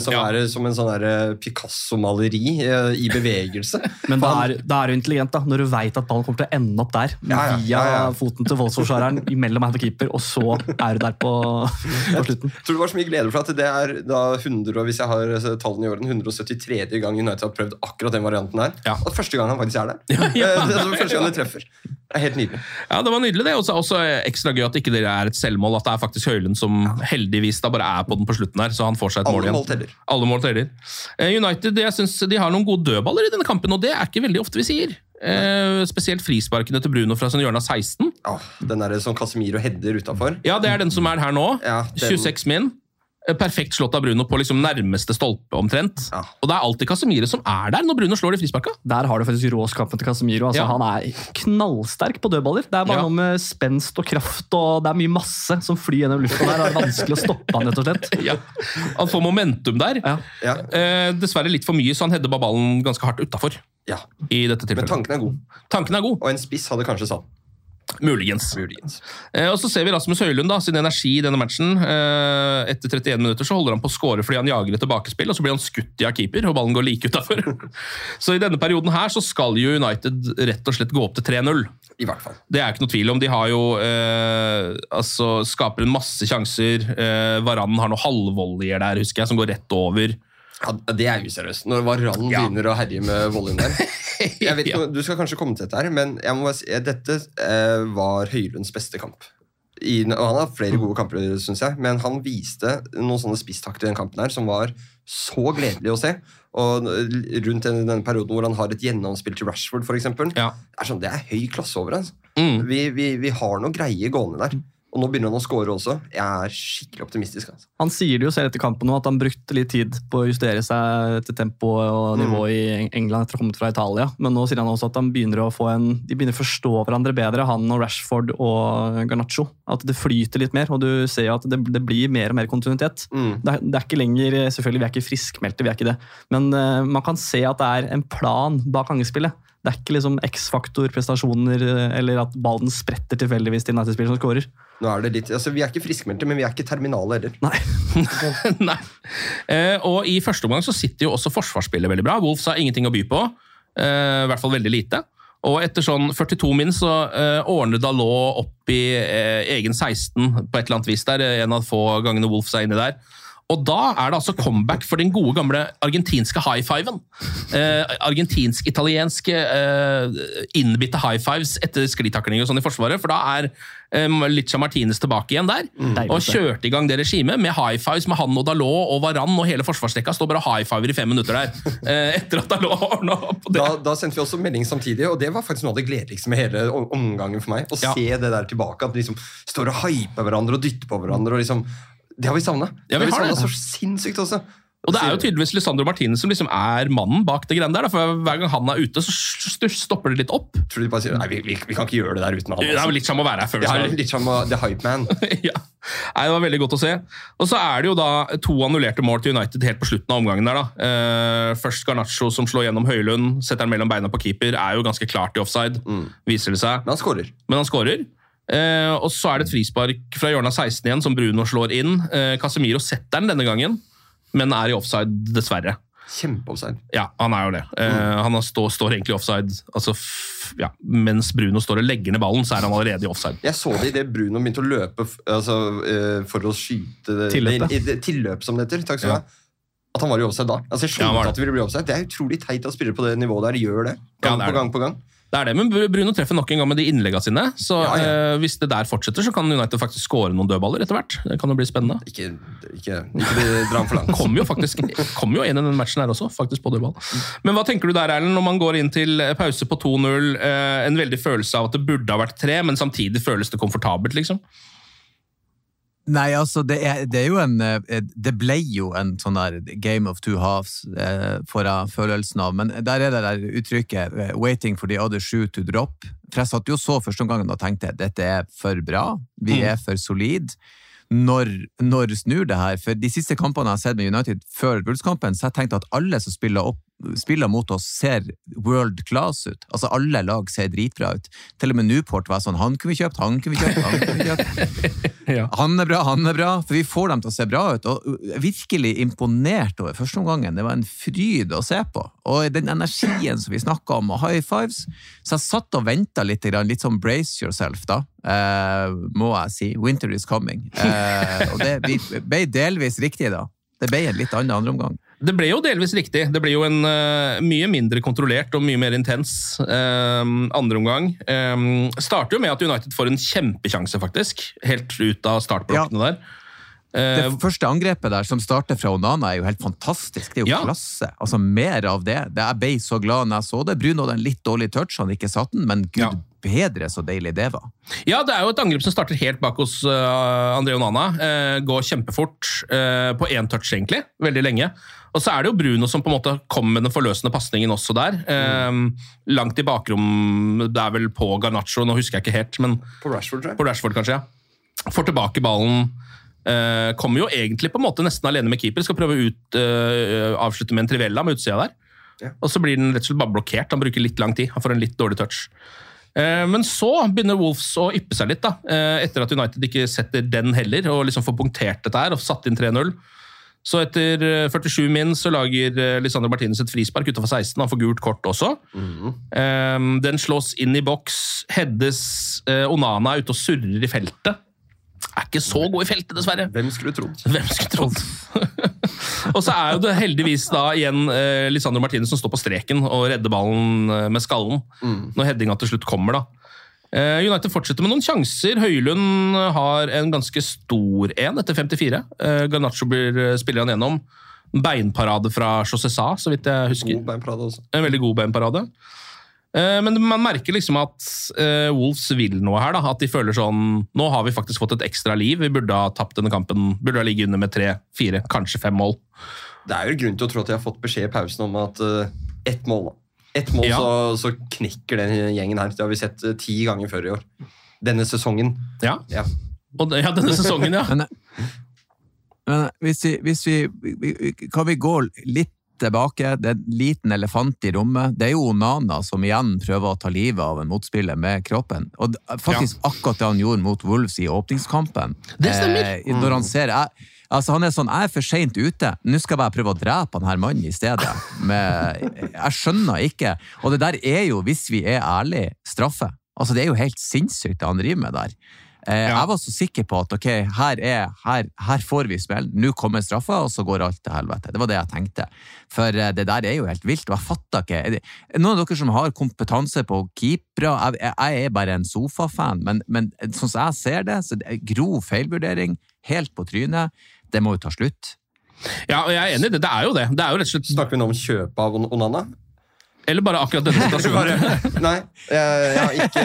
som Som er som en sånn eh, Picasso-maleri eh, i bevegelse. Men det er, det er jo intelligent, da, når du veit at ballen kommer til å ende opp der. Ja, ja, Via ja, ja. foten til voldsforsvareren mellom hand og keeper, og så er du der på, på slutten. Jeg tror det var så mye glede for at det er da 100, hvis jeg har eh, tallene i orden, 173. gang United har prøvd akkurat den varianten her. Og første gang han faktisk er der. ja. ja. det er altså første gang de treffer. Det er helt nydelig. Ja, det var nydelig det. Og så er også ekstra gøy at ikke det er et selvmål, at det er faktisk Høylund som heldigvis da bare er på den på slutten her, så han får seg et mål igjen. mål teller. Alle mål teller. Eh, United jeg synes de har noen gode dødballer i denne kampen, og det er ikke veldig ofte vi sier. Eh, spesielt frisparkene til Bruno fra sin hjørne av 16. Den der som Casemiro header utafor. Ja, det er den som er her nå. den- 26 min. Eh, Perfekt slått av Bruno på liksom nærmeste stolpe, omtrent. Og det er alltid Casemiro som er der når Bruno slår de frisparka. Der har du faktisk råskapen til Casemiro. Altså, Ja. Han er knallsterk på dødballer. Det er bare Ja. noe med spenst og kraft, og det er mye masse som flyr gjennom lufta der. Det er vanskelig å stoppe han, rett og slett. Ja. Han får momentum der. Eh, dessverre litt for mye, så han header ballen ganske hardt utafor. Ja. I dette tilfellet. Men tanken er god. Tanken er god. Og en spiss hadde kanskje satt. Muligens. Eh, og så ser vi Rasmus Høylund da, sin energi i denne matchen. Eh, etter 31 minutter så holder han på å score fordi han jager et tilbakespill, og så blir han skutt i av keeper, og ballen går like utafor. så i denne perioden her så skal jo United rett og slett gå opp til 3-0. I hvert fall. Det er ikke noe tvil om. De har jo eh, altså skaper en masse sjanser. Eh, Varan har noen halvvolleyer der, husker jeg, som går rett over. Ja, det er useriøst. Når Varan begynner å herje med volleyen der. Jeg vet ikke, Du skal kanskje komme til dette, her, men jeg må bare si, eh, dette eh, var Høylunds beste kamp. I, han har flere gode kamper, syns jeg, men han viste noen sånne spisstakter i den kampen her som var så gledelig å se. Og rundt denne, denne perioden hvor han har et gjennomspill til Rashford, for eksempel, Ja. er sånn, det er høy klasse over altså. Mm. Vi, vi, vi har noe greie gående der. Og nå begynner han å score også. Jeg er skikkelig optimistisk. Altså. Han sier det jo selv etter kampen nå, at han brukte litt tid på å justere seg til tempo og nivå i England etter å ha kommet fra Italia. Men nå sier han også at han begynner å få en, de begynner å forstå hverandre bedre, han og Rashford og Garnaccio. At det flyter litt mer, og du ser at det, det blir mer og mer kontinuitet. Det, er, det er ikke lenger Selvfølgelig, vi er ikke friskmeldte, vi er ikke det. Men uh, man kan se at det er en plan bak angespillet. Det er ikke liksom X-faktor-prestasjoner eh, eller at ballen spretter tilfeldigvis til United-spiller som skårer. Nå er det litt, altså Vi er ikke friskmeldte, men vi er ikke terminale heller. Nei. Eh, og I første omgang så sitter jo også forsvarsspillet veldig bra. Wolves har ingenting å by på. Eh, I hvert fall veldig lite. Og etter sånn 42 min så eh, ordner Dalot opp i eh, egen 16 på et eller annet vis der. En av få gangene Wolf er inne der. Og da er det altså comeback for den gode gamle argentinske high fiven. Eh, Argentinsk-italiensk eh, innbitte high fives etter sklitakling og sånn i Forsvaret. For da er eh, Licha Martinez tilbake igjen der. Mm. og kjørte i gang det regimet med high fives med han og Dalot og Varan og hele forsvarsrekka. Står bare high fiver i fem minutter der. Eh, etter at Dalot ordna opp. Da, da sendte vi også melding samtidig, og det var faktisk noe av det gledeligste med hele omgangen for meg. Å Ja. se det der tilbake, at de liksom står og hyper hverandre og dytter på hverandre. og liksom, Det har vi savna. Ja, vi vi så sinnssykt også. Og det er jo tydeligvis Lisandro Martinez som liksom er mannen bak det greiene der. For Hver gang han er ute, så stopper det litt opp. Tror du de bare sier nei, vi, vi, vi kan ikke gjøre det der uten han. Det er jo litt som å være her før Det er litt som å, The Hype Man. ja. Nei, Det var veldig godt å se. Og så er det jo da to annullerte mål til United helt på slutten av omgangen. der da. Eh, først Garnaccio som slår gjennom Høylund, setter den mellom beina på keeper. Er jo ganske klart i offside, viser det seg. Men han skårer. Men han skårer. Eh, og så er det et frispark fra hjørnet av 16 igjen, som Bruno slår inn. Eh, Casemiro setter den denne gangen, men er i offside, dessverre. Kjempeoffside. Ja, han er jo det. Eh, han har stå, står egentlig offside altså, f ja, Mens Bruno står og legger ned ballen, så er han allerede i offside. Jeg så det idet Bruno begynte å løpe altså, for å skyte det- Tilløpet. det- i Tilløp, som det heter. Takk skal du Ja. ha. At han var i offside da. Altså, jeg Ja, skjønte det. at det ville bli offside. Det er utrolig teit at spillere på det nivået der gjør det. Ja, det på gang på gang. Det er det, men Bruno treffer nok en gang med de innleggene sine. Så Ja, ja. eh, hvis det der fortsetter, så kan United faktisk skåre noen dødballer etter hvert. Det kan jo bli spennende. Ikke, ikke, ikke dra for langt. Kom jo faktisk kom jo inn i den matchen her også, faktisk på dødball. Men hva tenker du der, Erlend, når man går inn til pause på 2-0? Eh, en veldig følelse av at det burde ha vært tre, men samtidig føles det komfortabelt, liksom? Nei, altså, det er, det er jo en eh, Det ble jo en sånn der game of two halves, eh, får jeg følelsen av. Men der er det der uttrykket eh, 'waiting for the other shoe to drop'. For jeg satt jo så første gangen og tenkte dette er for bra, vi Mm. er for solid. Når, når snur det her? For de siste kampene jeg har sett med United før Bulls-kampen, så jeg tenkte at alle som spiller, opp, spiller mot oss, ser world class ut. Altså Alle lag ser dritbra ut. Til og med Newport var sånn Han kunne vi kjøpt, han kunne vi kjøpt, han kunne vi kjøpt. Han er bra, han er bra, for vi får dem til å se bra ut. Og uh, virkelig imponert over førsteomgangen. Det var en fryd å se på. Og den energien som vi snakka om, og high fives. Så jeg satt og venta litt, litt sånn brace yourself, da. Eh, må jeg si. Winter is coming. Eh, og det vi ble delvis riktig, da. Det ble en litt annen andre omgang. Det ble jo delvis riktig. Det ble jo en uh, mye mindre kontrollert og mye mer intens uh, andreomgang. Um, starter jo med at United får en kjempekjanse, faktisk. Helt ut av startblokkene der. Det Eh, første angrepet der, som starter fra Onana, er jo helt fantastisk. Det er jo Ja. klasse. Altså, Mer av det. det. Jeg ble så glad når jeg så det. Bruno hadde en litt dårlig touch, han ikke satt den, men gud bedre så deilig det var. Ja, det er jo et angrep som starter helt bak hos uh, André Onana. Uh, går kjempefort uh, på én touch, egentlig. Veldig lenge. Og så er det jo Bruno som på en måte kommer med den forløsende pasningen også der. Eh, langt i bakrom, det er vel på Garnaccio, nå husker jeg ikke helt, men På Rashford, tror jeg. på Rashford kanskje, ja. Får tilbake ballen. Uh, kommer jo egentlig på en måte nesten alene med keeper. Skal prøve å ut, eh, avslutte med en trivella med utsida der. Ja. Og så blir den rett og slett bare blokkert. Han bruker litt lang tid. Han får en litt dårlig touch. Eh, Men så begynner Wolves å yppe seg litt, da, eh, etter at United ikke setter den heller, og liksom får punktert dette her og satt inn 3-0. Så etter eh, 47 min så lager eh, Lisandro Martinez et frispark utenfor 16. Han får gult kort også. Mm. Den slås inn i boks, heades eh, Onana er ute og surrer i feltet. Er ikke så god i feltet, dessverre. Hvem skulle trodd? Hvem skulle trodd? og så er jo det heldigvis da igjen eh, Lisandro Martinez som står på streken og redder ballen eh, med skallen. Når headinga til slutt kommer, da. Eh, United fortsetter med noen sjanser. Høylund har en ganske stor en etter 54. Eh, Garnaccio blir, spiller han gjennom. Beinparade fra Josesa, så vidt jeg husker. God beinparade også. En veldig god beinparade. Eh, Men man merker liksom at eh, Wolves vil noe her. da, At de føler sånn Nå har vi faktisk fått et ekstra liv. Vi burde ha tapt denne kampen. Burde ha ligget under med tre, fire, kanskje fem mål. Det er jo grunn til å tro at de har fått beskjed i pausen om at uh, ett mål, da. Ett mål, Ja. så, så knekker den gjengen her. Det har vi sett uh, ti ganger før i år. Denne sesongen. Ja, Ja. og det, ja denne sesongen, ja. Men, men hvis, vi, hvis vi, vi, vi Kan vi gå litt tilbake? Det er en liten elefant i rommet. Det er jo Onana som igjen prøver å ta livet av en motspiller med kroppen. Og faktisk faktisk akkurat det han gjorde mot Wolves i åpningskampen. Det stemmer. Eh, når han ser jeg, Altså Han er sånn, jeg er for seint ute, nå skal jeg bare prøve å drepe han her mannen i stedet. Men jeg skjønner ikke. Og det der er jo, hvis vi er ærlige, straffe. Altså Det er jo helt sinnssykt det han driver med der. Eh, Jeg var så sikker på at ok, her, er, her, her får vi smell, nå kommer straffa, og så går alt til helvete. Det var det jeg tenkte. For eh, det der er jo helt vilt, og jeg fatter ikke er det, Noen av dere som har kompetanse på keepere, jeg, jeg er bare en sofafan, men, men sånn som jeg ser det, så det er grov feilvurdering, helt på trynet. Det må jo ta slutt. Ja, og jeg er enig i det. Det er jo det. Det er jo rett og slett Snakker vi nå om kjøp av On- Onana? Eller bare akkurat denne situasjonen. Nei, jeg, jeg, har ikke,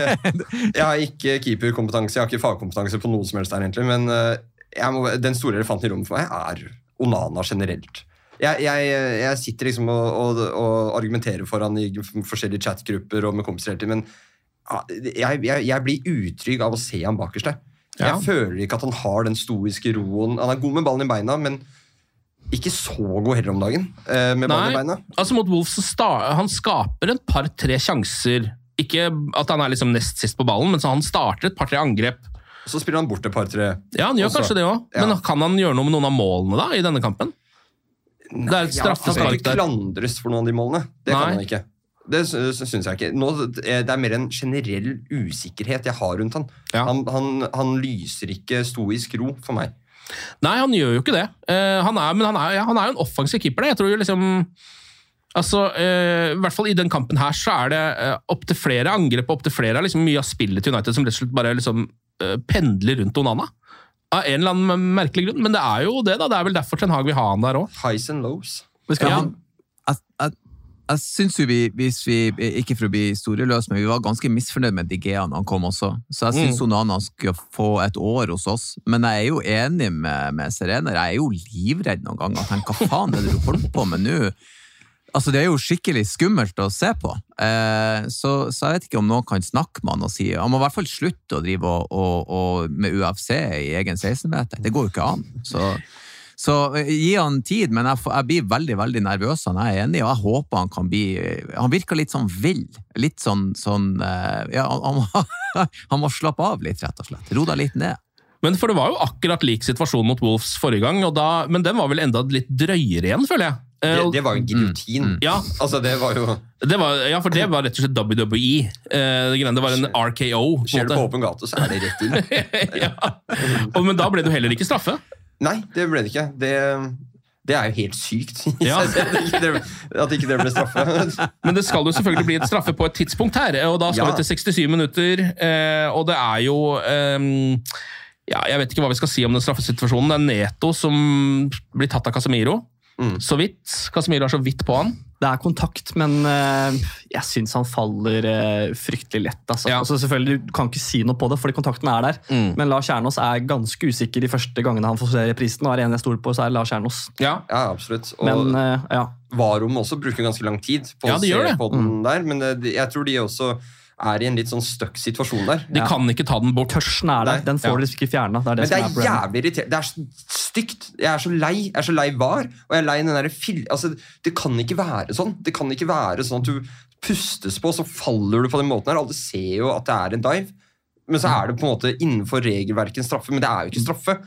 jeg har ikke keeperkompetanse, jeg har ikke fagkompetanse på noe som helst der, egentlig. Men eh, må, den store elefanten i rommet for meg er Onana generelt. Jeg, jeg, sitter liksom og, og, og argumenterer for han i forskjellige chatgrupper og med kompiser hele tiden, men jeg, blir utrygg av å se han bakerst der. Ja. Jeg føler ikke at han har den stoiske roen. Han er god med ballen i beina, men ikke så god heller om dagen. eh, med Nei, beina. altså mot Wolf han skaper et par-tre sjanser Ikke at han er liksom nest sist på ballen, men så han starter et par-tre angrep. Så spiller han bort et par-tre. Ja, han gjør Også. kanskje det òg. Ja. Men kan han gjøre noe med noen av målene da, i denne kampen? Det er et Ja, han kan ikke klandres for noen av de målene. Det Nei. kan han ikke. Det sy- syns jeg ikke. Nå, eh, det er mer en generell usikkerhet jeg har rundt han. Han, han, han lyser ikke stoisk ro for meg. Nei, han gjør jo ikke det. Uh, han er, men han er, ja, han er jo en offensiv keeper. Det. Jeg tror jo liksom Altså, uh, I hvert fall i den kampen her så er det uh, opptil flere angrep og opptil flere liksom, mye av spillet til United som rett og slett bare liksom, uh, pendler rundt Onana. Av en eller annen merkelig grunn. Men det er jo det, da. Det er vel derfor Ten Hag vil ha han der òg. Highs and lows. Ja. Jeg, jeg, jeg syns jo vi, hvis vi, ikke for å bli historieløse, men vi var ganske misfornøyd med Digea når han kom også. Så jeg syns Mm. Onana skulle få et år hos oss. Men jeg er jo enig med, med Serener. Jeg er jo livredd noen ganger. Jeg tenker, Hva faen er det du holder på med nå? Altså, Det er jo skikkelig skummelt å se på. Eh, så, så jeg vet ikke om noen kan snakke med han og si Han må i hvert fall slutte å drive og, og, og med UFC i egen 16-meter. Det går jo ikke an. Så, så eh, gi han tid, men jeg, jeg blir veldig veldig nervøs. Han er enig, og jeg håper han kan bli Han virker litt sånn vill. Litt sånn, sånn eh, Ja, han, han, må, han må slappe av litt, rett og slett. Ro deg litt ned. Men for det var jo akkurat lik situasjon mot Wolves forrige gang, og da, men den var vel enda litt drøyere igjen, føler jeg. Eh, Det, det var jo en giljotin. Ja. Altså, det var jo Det var, ja, for det var rett og slett WWE. Eh, det var en RKO. Skjer det på åpen gate, så er det rett inn. Og, men da ble det jo heller ikke straffe. Nei, det ble det ikke. Det, det er jo helt sykt Ja. at ikke det- at ikke det ble straffe. Men det skal jo selvfølgelig bli et straffe på et tidspunkt her, og da skal Ja. vi til 67 minutter. Eh, og det er jo ehm, ja, Jeg vet ikke hva vi skal si om den straffesituasjonen. Det er Neto som blir tatt av Casemiro. Så vidt. Casemiro er så vidt på han. Det er kontakt, men eh, jeg syns han faller eh, fryktelig lett. Altså. Altså, selvfølgelig, Du kan ikke si noe på det, fordi kontakten er der. Mm. Men Lars Kjernås er ganske usikker de første gangene han får se reprisen. Og er en jeg stoler på, så er Lars Kjernås. Ja, absolutt. Og Men uh, ja. Varom også bruker ganske lang tid på Ja, å se på den der, men jeg tror de også er i en litt sånn stuck situasjon der. De kan ikke ta den bort. Tørsten er der. Den får Ja. du liksom ikke fjerna. Det er det Men det er er jævlig irriterende. Det er så stygt. Jeg er så lei. Jeg er så lei var. Og jeg er lei den derre fil... Altså, det kan ikke være sånn. Det kan ikke være sånn at du pustes på, så faller du på den måten her. Alle ser jo at det er en dive. Men så er det på en måte innenfor regelverket en straffe. Men det er jo ikke straffe.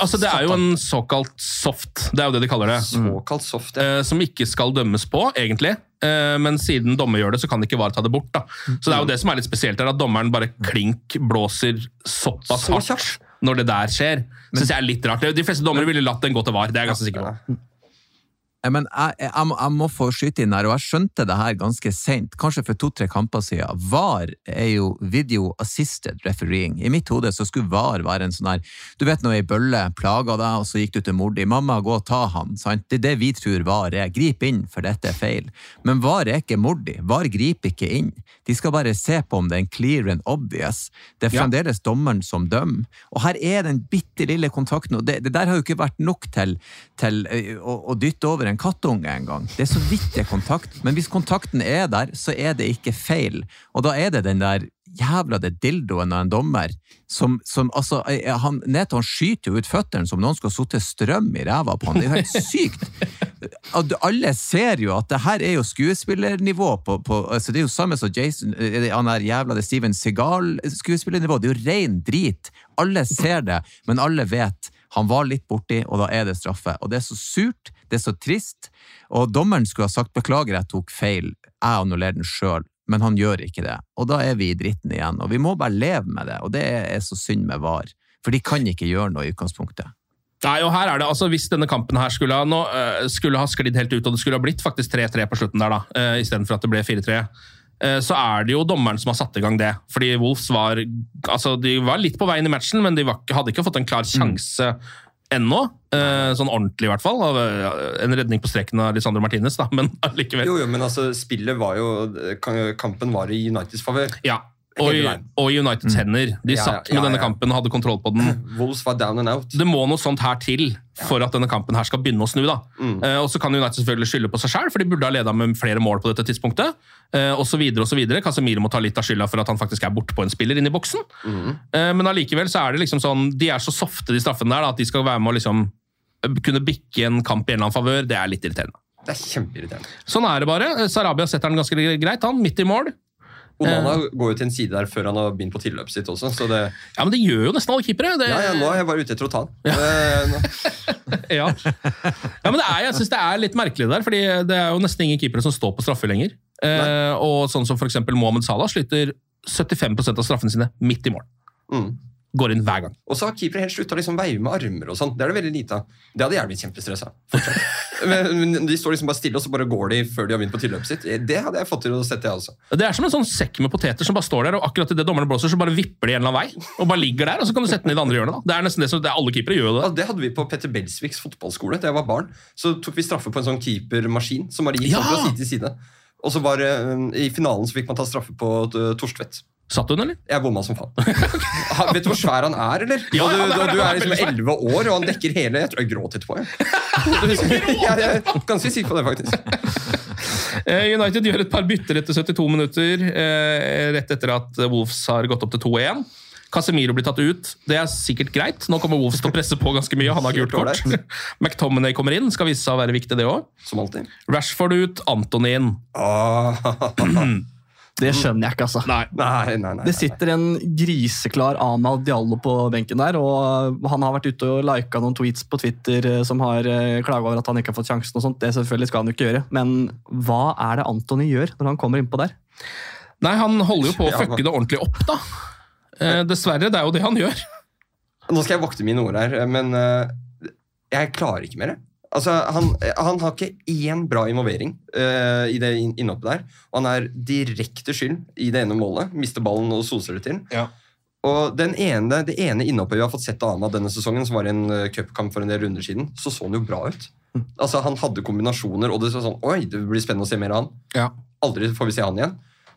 Altså, det er jo en såkalt soft, det er jo det de kaller det. Såkalt soft, eh, Som ikke skal dømmes på, egentlig. Eh, Men siden dommer gjør det, så kan ikke VAR ta det bort. da. Så det er jo det som er litt spesielt er at dommeren bare klink blåser såpass Så hardt når det der skjer. Synes jeg er litt rart. De fleste dommere ville latt den gå til VAR, det er jeg ganske sikker på. Men jeg, jeg, jeg, må, jeg må få skyte inn her, og jeg skjønte det her ganske seint, kanskje for to-tre kamper siden. VAR er jo video assisted refereeing. I mitt hode så skulle VAR være en sånn her Du vet når ei bølle plaga deg, og så gikk du til mor di. 'Mamma, gå og ta han.' Sant? Det er det vi tror VAR er. Grip inn, for dette er feil. Men VAR er ikke mor di. VAR griper ikke inn. De skal bare se på om det er en clear and obvious. Det er fremdeles dommeren som dømmer. Og her er den bitte lille kontakten, og det, det der har jo ikke vært nok til, til å, å dytte over en kattunge engang. Det er så vidt det er kontakt, men hvis kontakten er der, så er det ikke feil. Og da er det den der jævla det dildoen av en dommer som, som altså, eh, han, Neto han skyter jo ut føttene som noen skulle ha strøm i ræva på han. Det er jo helt sykt. Alle ser jo at det her er jo skuespillernivå på, på altså Det er jo samme som Jason, eh, han der jævla det Steven Seagal-skuespillernivå. Det er jo ren drit. Alle ser det, men alle vet han var litt borti, og da er det straffe. Og det er så surt, det er så trist. Og dommeren skulle ha sagt beklager, jeg tok feil, jeg annullerer den sjøl. Men han gjør ikke det. Og da er vi i dritten igjen. Og vi må bare leve med det, og det er så synd med VAR. For de kan ikke gjøre noe i utgangspunktet. Nei, og her er det, altså Hvis denne kampen her skulle ha, nå, øh, skulle ha sklidd helt ut, og det skulle ha blitt faktisk 3-3 på slutten der, da, uh, istedenfor at det ble 4-3, eh, så er det jo dommeren som har satt i gang det. Fordi Wolves var altså de var litt på veien i matchen, men de var, hadde ikke fått en klar sjanse ennå. eh, sånn ordentlig, i hvert fall. Eh, en redning på streken av Lisandro Martinez, da, men allikevel. Jo, jo, men altså, spillet var jo Kampen var i Uniteds favør. Ja, og og Uniteds hender. De Ja, satt med denne kampen og hadde kontroll på den. Wolves var down and out. Det må noe sånt her til for at denne kampen her skal begynne å snu. da. Eh, og så kan United selvfølgelig skylde på seg sjøl, for de burde ha leda med flere mål på dette tidspunktet. Uh, og så videre og så videre. Casemiro må ta litt av skylda for at han faktisk er borte på en spiller inne i boksen. Uh, men allikevel så er det liksom sånn, de er så softe, de straffene der, da, at de skal være med å liksom kunne bikke en kamp i en eller annen favør. Det er litt irriterende. Det er kjempeirriterende. Sånn er det bare. Sarabia setter den ganske greit, han. Midt i mål. Onana går jo til en side der før han har begynt på tilløpet sitt også. Så det, Ja, men det gjør jo nesten alle keepere. Det, ja, ja, nå er jeg bare ute etter å ta den. Ja. ja. ja, men det er, jeg synes det er litt merkelig der, fordi det er jo nesten ingen keepere som står på straffer lenger. Eh, og sånn som eksempel Mohammed Salah sliter 75 av straffene sine midt i mål. Mm. Går inn hver gang. Og så har keepere helt slutta å liksom veive med armer og sånn. Det er det veldig lite av. Det hadde jeg blitt kjempestressa. Men, men de står liksom bare stille, og så bare går de før de har begynt på tilløpet sitt. Det hadde jeg fått til å sette, jeg også. Det er som en sånn sekk med poteter som bare står der, og akkurat idet dommerne blåser, så bare vipper de en eller annen vei. Og bare ligger der, og så kan du sette den i det andre hjørnet. da. Det er nesten det som det er Alle keepere gjør det. Altså, det hadde vi på Petter Belsviks fotballskole da jeg var barn. Så tok vi straffe på en sånn keepermaskin som bare gikk Ja! fra side til side. Og så var um, I finalen så fikk man ta straffe på uh, Torstvedt. Satt hun, eller? Jeg bomma som faen. Vet du hvor svær han er, eller? Ja, du, du, du er liksom elleve 11 år, og han dekker hele Jeg tror jeg gråt etterpå. Jeg. jeg er ganske sikker på det, faktisk. Eh, United gjør et par bytter etter 72 minutter, eh, rett etter at Wolves har gått opp til 2-1. Casemiro blir tatt ut. Det er sikkert greit. Nå kommer Wolves til å presse på ganske mye. Han har gult kort. McTominay kommer inn. Skal vise seg å være viktig, det òg. Som alltid. Rashford ut, Antonin. inn. Det skjønner jeg ikke, altså. Nei. Nei, nei, nei. Det sitter en griseklar Amal Diallo på benken der, og han har vært ute og lika noen tweets på Twitter eh, som har klaga over at han ikke har fått sjansen. og sånt. Det selvfølgelig skal han jo ikke gjøre, men hva er det Antony gjør når han kommer innpå der? Nei, han holder jo på å fucke det ordentlig opp, da. Eh, dessverre, det er jo det han gjør. Nå skal jeg vokte mine ord her, men jeg klarer ikke mer. Altså, han, han har ikke én bra involvering uh, i det inn- innhoppet der. Og han er direkte skyld i det ene målet. Mister ballen og soser det til. Og den ene, Det ene innhoppet vi har fått sett av Ana denne sesongen, som var i en uh, cupkamp for en del runder siden, så så han jo bra ut. Altså, Han hadde kombinasjoner, og det så sånn Oi, det blir spennende å se mer av han. Aldri får vi se han igjen.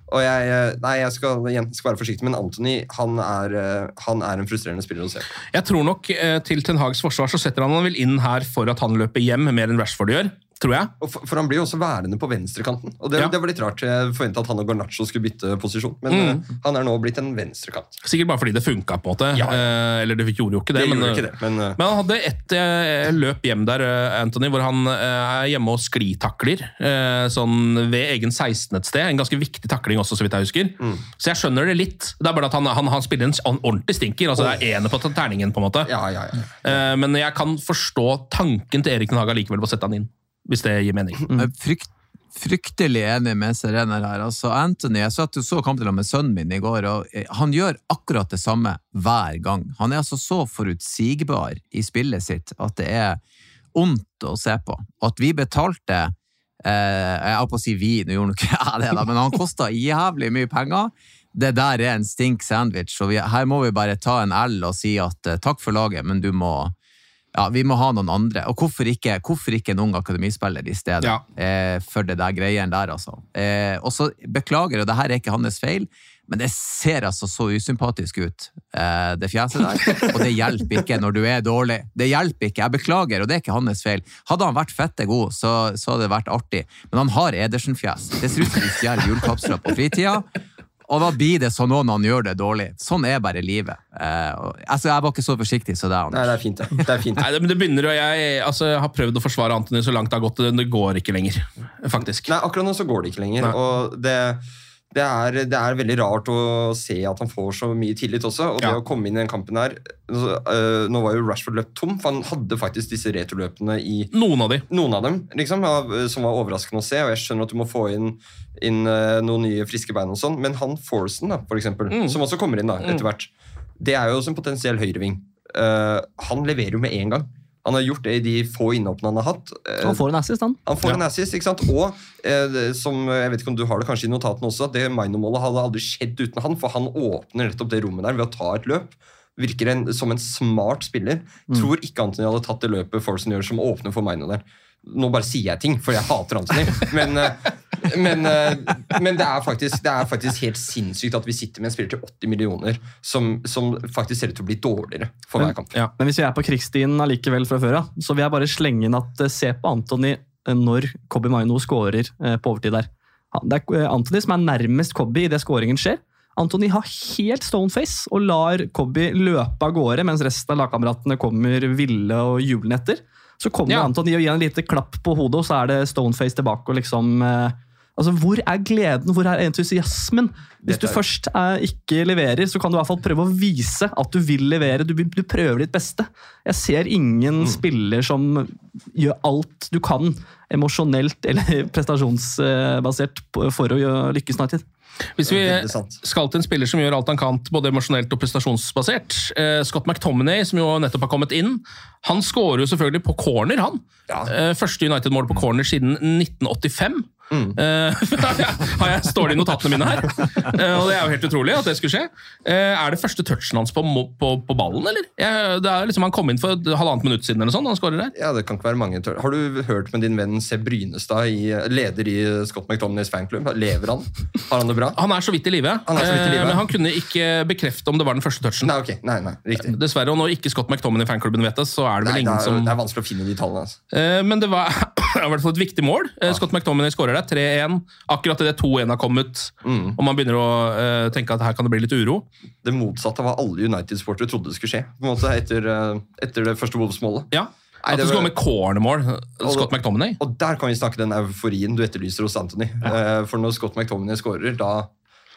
Og jeg, eh, nei, jeg skal, igjen, skal være forsiktig, men Anthony han er, eh, han er en frustrerende spiller å se på. Jeg tror nok eh, til Ten Hags forsvar så setter han han vel inn her for at han løper hjem mer enn Rashford gjør. Tror jeg. For, for han blir jo også værende på venstrekanten. Og det, Ja. det var litt rart. Jeg forventa at han og Garnaccio skulle bytte posisjon, men Mm. eh, han er nå blitt en venstrekant. Sikkert bare fordi det funka, på en måte. Eh, eller det gjorde jo ikke det. Det men, ikke det, men, uh... men han hadde ett eh, løp hjem der, eh, Anthony, hvor han eh, er hjemme og sklitakler. Sånn ved egen 16 et sted. En ganske viktig takling også, så vidt jeg husker. Mm. Så jeg skjønner det litt. Det er bare at han, han, han spiller en ordentlig stinker. altså Det er ener på terningen, på en måte. Eh, men jeg kan forstå tanken til Erik Den Haga likevel på å sette han inn. Hvis det gir mening. Jeg er Frykt, fryktelig enig med Serena her. Altså, Anthony, Jeg satt og så kampen med sønnen min i går, og eh, han gjør akkurat det samme hver gang. Han er altså så forutsigbar i spillet sitt at det er ondt å se på. At vi betalte eh, Jeg holdt på å si vi, nå gjorde nok ikke jeg det, da, men han kosta jævlig mye penger. Det der er en stink sandwich, og vi, her må vi bare ta en L og si at eh, takk for laget, men du må ja, vi må ha noen andre. Og hvorfor ikke, hvorfor ikke en ung akademispiller i stedet? Ja. Eh, for det der greiene der, altså. Eh, og så beklager, og det her er ikke hans feil, men det ser altså så usympatisk ut, eh, det fjeset der. Og det hjelper ikke når du er dårlig. Det hjelper ikke. Jeg beklager, og det er ikke hans feil. Hadde han vært fette god, så, så hadde det vært artig. Men han har Edersen-fjes. Det ser ut som de stjeler julekapsler på fritida. Og da blir det sånn når han gjør det dårlig. Sånn er bare livet. Eh, og, altså, jeg var ikke så forsiktig som deg, Anders. Nei, det er fint, det. det, er fint. Nei, det, men det begynner, og jeg, altså, har prøvd å forsvare Antony så langt det har gått. men det går ikke lenger, faktisk. Nei, akkurat nå så går det ikke lenger. Nei. Og det, det, er, det er veldig rart å se at han får så mye tillit også. Og det Ja. å komme inn i den kampen her øh, Nå var jo Rashford løpt tom, for han hadde faktisk disse returløpene i Noen av de. Noen av dem, liksom, av- som var overraskende å se. Og jeg skjønner at du må få inn, inn øh, noen nye friske bein og sånn, men han Forsen, da, for eksempel, Mm. som også kommer inn da, etter hvert, det er jo også en potensiell høyreving. Uh, han leverer jo med en gang. Han har gjort det i de få innhoppene han har hatt. Eh, Han får en assist, han. han får en assist, ikke sant? Og eh, som, jeg vet ikke om du har det kanskje i notatene også, at det Maino-målet hadde aldri skjedd uten han, for han åpner nettopp det rommet der ved å ta et løp. Virker en, som en smart spiller. Tror ikke Anthony hadde tatt det løpet Forsen gjør, som åpner for Maino der. Nå bare sier jeg ting, for jeg hater Anthony. Men, eh, men, eh, men det, er faktisk, det er faktisk helt sinnssykt at vi sitter med en spiller til 80 millioner som, som faktisk ser ut til å bli dårligere for hver kamp. Men hvis vi er på krigsstien allikevel fra før av, så vil jeg bare slenge inn at eh, se på Anthony når Kobi Maino scorer eh, på overtid der. Det er Anthony som er nærmest Kobi idet skåringen skjer. Anthony har helt stoneface og lar Cobby løpe av gårde mens resten av lagkameratene kommer ville og jublende etter. Så kommer Ja. Anton og gir en lite klapp på hodet, og så er det stoneface tilbake. og liksom... eh, Altså, Hvor er gleden, hvor er entusiasmen? Hvis du først er- eh, ikke leverer, så kan du i hvert fall prøve å vise at du vil levere. Du, du prøver ditt beste. Jeg ser ingen spiller som gjør alt du kan, emosjonelt eller prestasjonsbasert, for å lykkes United. Hvis vi skal til en spiller som gjør alt han kan, både emosjonelt og prestasjonsbasert eh, Scott McTominay, som jo nettopp har kommet inn, han skårer jo selvfølgelig på corner, han. Ja. Eh, første United-mål på corner siden 1985. Eh, har jeg, står det i notatene mine her. Eh, og det er jo helt utrolig at det skulle skje. Eh, er det første touchen hans på, på, på ballen, eller? Det er liksom Han kom inn for et halvannet minutt siden, eller sånn, han skårer der. Ja, det kan ikke være mange tør. Har du hørt med din venn Seb Brynestad, i, leder i Scott McTomneys fanklubb? Lever han? Har han det bra? Han er så vidt i live, i eh, men han kunne ikke bekrefte om det var den første touchen. Nei, okay. Nei, nei, riktig. Dessverre, og når ikke Scott McTominay-fanklubben vet det, så er det vel Nei, det, ingen er, som det er vanskelig å finne de tallene. Altså. Eh, Men det var i hvert fall et viktig mål. Eh, Scott McTominay skårer der. 3-1. Akkurat idet 2-1 har kommet, Mm. og man begynner å uh, tenke at her kan det bli litt uro. Det motsatte av hva alle United-sportere trodde skulle skje på en måte, etter, eh, etter det første Wolves-målet. Ja. Nei, At det skulle skal gå med cornermål. Scott McTominay. Og der kan vi snakke den euforien du etterlyser hos Anthony. Eh, For når Scott McTominay skårer, da,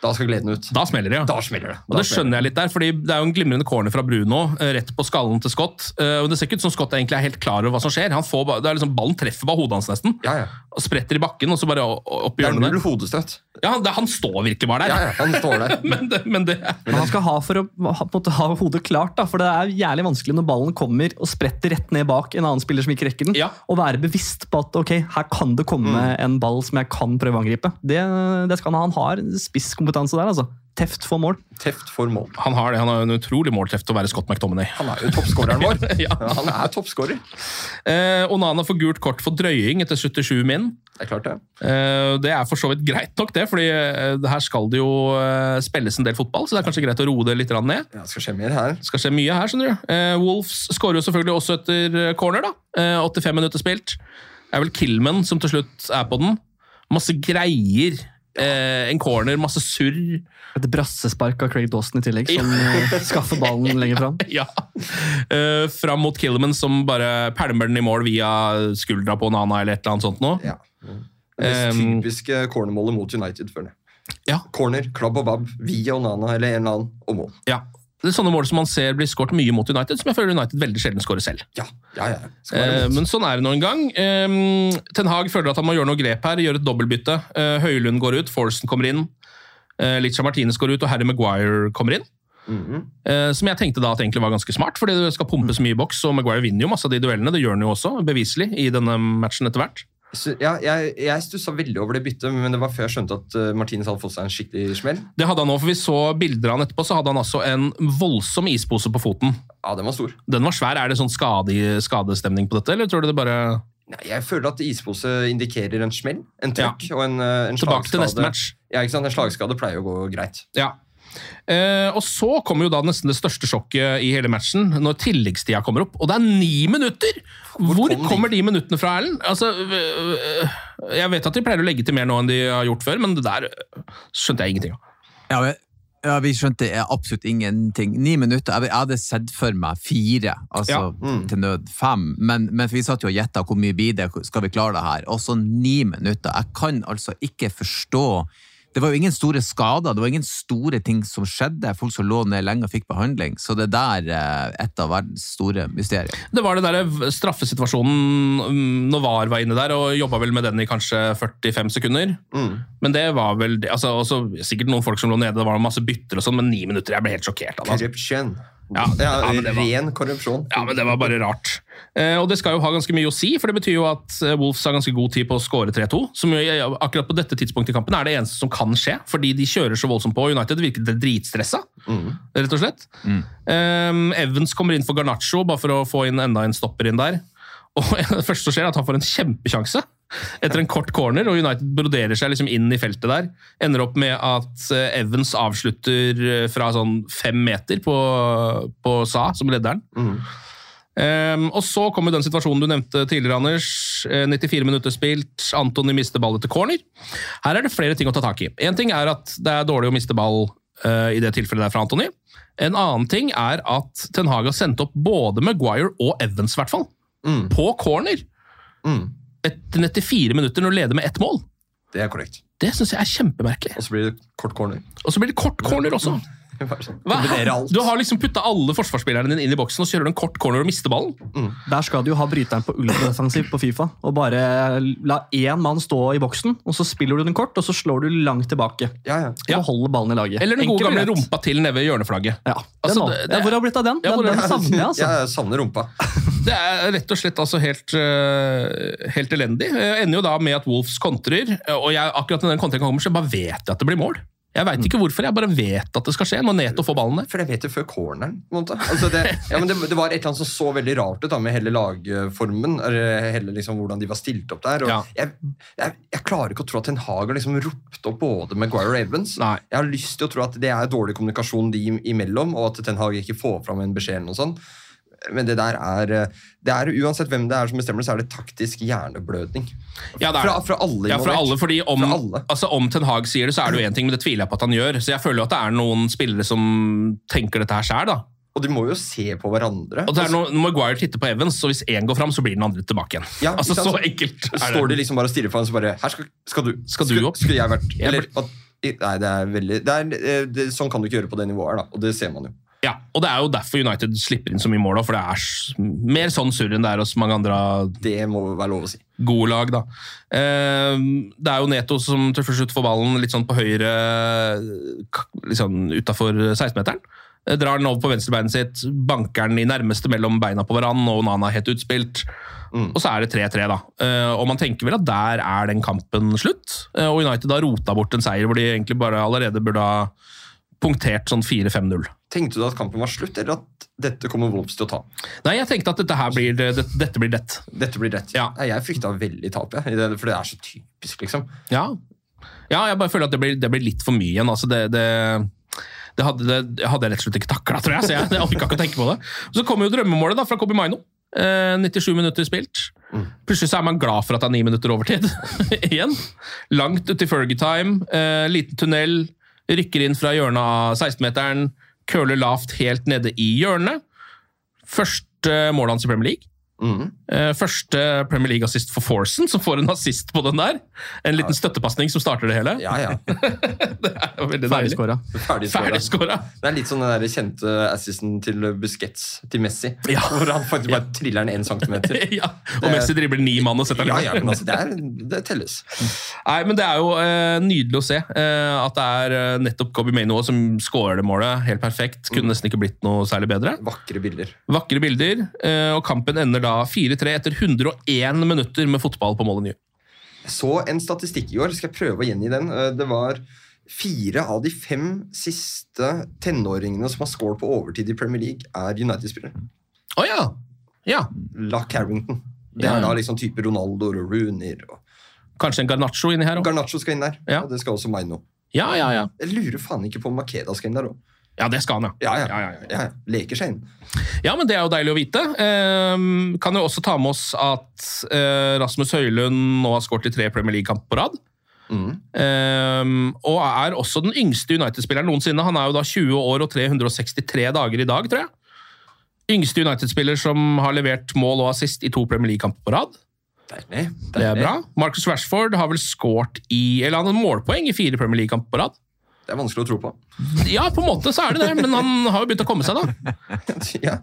da skal gleden ut. Da smeller det, ja. Da smeller det. Og det skjønner jeg litt der, fordi det er jo en glimrende corner fra Bruno, eh, rett på skallen til Scott. Eh, Og det ser ikke ut som Scott egentlig er helt klar over hva som skjer. Han får, det er liksom Ballen treffer bare hodet hans nesten, Ja, ja. og spretter i bakken, og så bare opp i Det er hjørnet null der. Ja, det, han står virkelig bare der. Ja, ja, han står der. men det, men det Men han skal ha for å ha, på måte, ha hodet klart, da, for det er jævlig vanskelig når ballen kommer og spretter rett ned bak en annen spiller som ikke rekker den, Ja. og være bevisst på at ok, her kan det komme en ball som jeg kan prøve å angripe. Det, det skal han ha. Han har spisskompetanse der, altså. Teft for mål. Teft for mål. Han har det, han har en utrolig målteft til å være Scott McTominay. Han er jo toppskåreren vår. Ja. Han er toppskårer. Eh, Onana får gult kort for drøying etter 77 min. Det er klart det. Eh, det er for så vidt greit nok, det, fordi eh, her skal det jo eh, spilles en del fotball, så det er kanskje greit å roe det litt ned. Ja, det skal skje mye her. Skal skje mye her, skjønner du. Eh, Wolves skårer jo selvfølgelig også etter eh, corner, da. Eh, 85 minutter spilt. Det er vel Kilman som til slutt er på den. Masse greier. Eh, en corner, masse surr. Et brassespark av Craig Dawson i tillegg, som eh, skaffer ballen lenger fram. Ja. Eh, fram mot Killman, som bare pælmer den i mål via skuldra på Nana eller et eller annet sånt noe. Ja. Det mest Um, typiske cornermålet mot United, føler jeg. Ja. Corner, klabb og babb, via Onana eller en eller annen, og mål. Ja. Det er sånne mål som man ser blir skåret mye mot United, som jeg føler United veldig sjelden skårer selv. Ja, ja, ja. Eh, men sånn er det nå en gang. Eh, Ten Hag føler at han må gjøre noe grep her, gjøre et dobbeltbytte. Eh, Høylund går ut, Forsen kommer inn. Eh, Licha Martinez går ut, og Harry Maguire kommer inn. Mhm. Eh, som jeg tenkte da at egentlig var ganske smart, fordi det skal pumpes mye i boks, og Maguire vinner jo masse av de duellene. Det gjør han jo også, beviselig, i denne matchen etter hvert. Så, ja, jeg, jeg stussa veldig over det byttet, men det var før jeg skjønte at uh, Martinez hadde fått seg en skikkelig smell. Det hadde han òg, for vi så bilder av han etterpå, så hadde han altså en voldsom ispose på foten. Ja, den var stor. Den var svær. Er det sånn skade, skadestemning på dette, eller tror du det bare Nei, jeg føler at ispose indikerer en smell, en trøkk og en, uh, en Tilbake til neste match. Ja, ikke sant? En slagskade pleier å gå greit. Ja. Eh, og så kommer jo da nesten det største sjokket i hele matchen, når tilleggstida kommer opp. Og det er ni minutter! Hvor, kom de? kommer de minuttene fra, Erlend? Altså, øh, jeg vet at de pleier å legge til mer nå enn de har gjort før, men det der øh, skjønte jeg ingenting av. Ja, men, ja, Vi skjønte absolutt ingenting. Ni minutter. Jeg, jeg hadde sett for meg fire, altså Ja. Mm. til nød fem. Men, men vi satt jo og gjetta hvor mye blir det, skal vi klare det her? Og så ni minutter. Jeg kan altså ikke forstå Det var jo ingen store skader, det var ingen store ting som skjedde. Folk som lå ned lenge og fikk behandling. Så det der er et av verdens store mysterier. Det var det der straffesituasjonen mm, når VAR var inne der, og jobba vel med den i kanskje 45 sekunder. Mm. Men det var vel det- altså, også, Sikkert noen folk som lå nede, det var masse bytter og sånn, men ni minutter, jeg ble helt sjokkert av det. altså. Ja, er ja, men det var- ren korrupsjon. Ja, men det var bare rart. Eh, og det skal jo ha ganske mye å si, for det betyr jo at eh, Wolves har ganske god tid på å skåre 3-2. Som jo akkurat på dette tidspunktet i kampen er det eneste som kan skje, fordi de kjører så voldsomt på. United virket dritstressa, rett og slett. Eh, Evans kommer inn for Garnaccio, bare for å få inn enda en stopper inn der. Og det første som skjer, er at han får en kjempesjanse etter en kort corner, og United broderer seg liksom inn i feltet der. Ender opp med at eh, Evans avslutter eh, fra sånn fem meter på, på Sa, som lederen. Um, og så kommer den situasjonen du nevnte tidligere, Anders. Eh, 94 minutter spilt, Antony mister ball etter corner. Her er det flere ting å ta tak i. En ting er at det er dårlig å miste ball uh, i det tilfellet der fra Antony. En annen ting er at Ten Hag har sendt opp både Maguire og Evans, i hvert fall. på corner. Mm. Etter 94 minutter når du leder med ett mål. Det er korrekt. Det syns jeg er kjempemerkelig. Og så blir det kort corner. Og så blir det kort corner også. Hva? Du har liksom putta alle forsvarsspillerne dine inn i boksen og så gjør du en kort corner og mister ballen. Der skal du jo ha bryteren på ultradefensiv på Fifa. Og bare la én mann stå i boksen, og så spiller du den kort, og så slår du langt tilbake. Ja, ja. Og holder ballen i laget. Eller den gode gamle rumpa til nede ved hjørneflagget. Ja, Altså, det- det- hvor har det blitt av den? Ja, den, den savner jeg, altså. Jeg savner rumpa. Det er rett og slett altså helt, øh, helt elendig. Jeg ender jo da med at Wolves kontrer, og jeg, akkurat når den kontringen kommer, så bare vet jeg at det blir mål. Jeg veit ikke hvorfor, jeg bare vet at det skal skje når Neto får ballen der. For jeg vet det før corneren. på en måte. Altså det, ja, men det, det var et eller annet som så veldig rart ut da, med hele lagformen. Eller hele liksom hvordan de var stilt opp der. Og Ja. jeg, jeg, jeg klarer ikke å tro at Ten Hag har liksom ropt opp både Maguire og Evans. Nei. Jeg har lyst til å tro at det er dårlig kommunikasjon de imellom, og at Ten Hag ikke får fram en beskjed. eller noe sånt. Men det der er, det er Uansett hvem det er som bestemmer så er det taktisk hjerneblødning. Ja, det er Fra, fra alle Ja, fra alle, fordi om, Fra alle. Altså, om Ten Hag sier det, så er det jo én ting, men det tviler jeg på at han gjør. Så jeg føler jo at det er noen spillere som tenker dette her sjæl, da. Og de må jo se på hverandre. Og det er når Maguire titter på Evans, og hvis én går fram, så blir den andre tilbake igjen. Ja, altså? Så enkelt er Står de liksom bare og stirrer på ham, så bare Her skal, skal du. Skal du opp? Skulle jeg vært Eller at, Nei, det er veldig det er, eh, det, Sånn kan du ikke gjøre på det nivået her, da. Og det ser man jo. Ja, og det er jo derfor United slipper inn så mye mål, for det er mer sånn surr enn det er hos mange andre Det må være lov å si. gode lag. da. Eh, det er jo Neto som til slutt får ballen litt sånn på høyre, litt sånn utafor 16-meteren. Eh, Drar den over på venstrebeinet sitt, banker den i nærmeste mellom beina på hverandre, og Nana er helt utspilt. Og så er det 3-3, da. Eh, Og man tenker vel at der er den kampen slutt. Eh, Og United har rota bort en seier hvor de egentlig bare allerede burde ha punktert sånn 4-5-0. Tenkte du at kampen var slutt, eller at dette kommer Wolves til å ta? Nei, jeg tenkte at dette her blir, det, dette blir det. Dette blir det. Ja. Jeg frykta veldig tap, jeg, for det er så typisk, liksom. Ja. ja, jeg bare føler at det blir, det blir litt for mye igjen. Altså det, det, det, hadde, det hadde jeg rett og slett ikke takla, tror jeg. Så jeg, jeg orka ikke å tenke på det. Så kommer jo drømmemålet da, fra Kobi Maino. Eh, 97 minutter spilt. Plutselig så er man glad for at det er ni minutter overtid igjen. Langt uti Fergie-time. Eh, liten tunnel. Rykker inn fra hjørnet av 16-meteren. Curler lavt helt nede i hjørnet. Første målet hans i Premier League. Mhm. Eh, Første Premier League-assist for Forsen, som får en assist på den der. En liten støttepasning som starter det hele. Ja, ja. Det er jo veldig deilig. Ferdigskåra. Det er litt sånn den der kjente assisten til Busquets til Messi. Ja. Hvor han faktisk bare triller den én centimeter. Ja, og Messi dribler ni mann og setter den Ja, ja, men altså, det, er, det telles. Nei, men Det er jo eh, nydelig å se eh, at det er eh, nettopp Kobi Maino som skårer det målet. Helt perfekt. Kunne nesten ikke blitt noe særlig bedre. Vakre bilder. Vakre bilder. Eh, og kampen ender da 4-3 etter 101 minutter med fotball på. Jeg så en statistikk i år, skal jeg prøve å gjengi den. Eh, Det var fire av de fem siste tenåringene som har scoret på overtid i Premier League, er United-spillere. Oh, ja! Ja. La Carrington. Det er ja. da liksom type Ronaldo og Rooney. Kanskje en Garnaccio inni her òg. Garnaccio skal inn der. Ja. Og det skal også Maino. Ja, ja, ja. Jeg lurer faen ikke på om Makeda skal inn der òg. Ja, det skal han, ja. Ja, ja. Ja. Leker seg inn. Ja, men det er jo deilig å vite. Ehm, kan jo også ta med oss at eh, Rasmus Høylund nå har skåret i tre Premier League-kamp på rad. Mm. Ehm, og er også den yngste United-spilleren noensinne. Han er jo da 20 år og 363 dager i dag, tror jeg. Yngste United-spiller som har levert mål og assist i to Premier League-kamper på rad. Deilig. Det er bra. Marcus Rashford har vel skåret i Eller han har målpoeng i fire Premier League-kamper på rad. Det er vanskelig å tro på. Ja, på en måte så er det det, men han har jo begynt å komme seg, da. ja.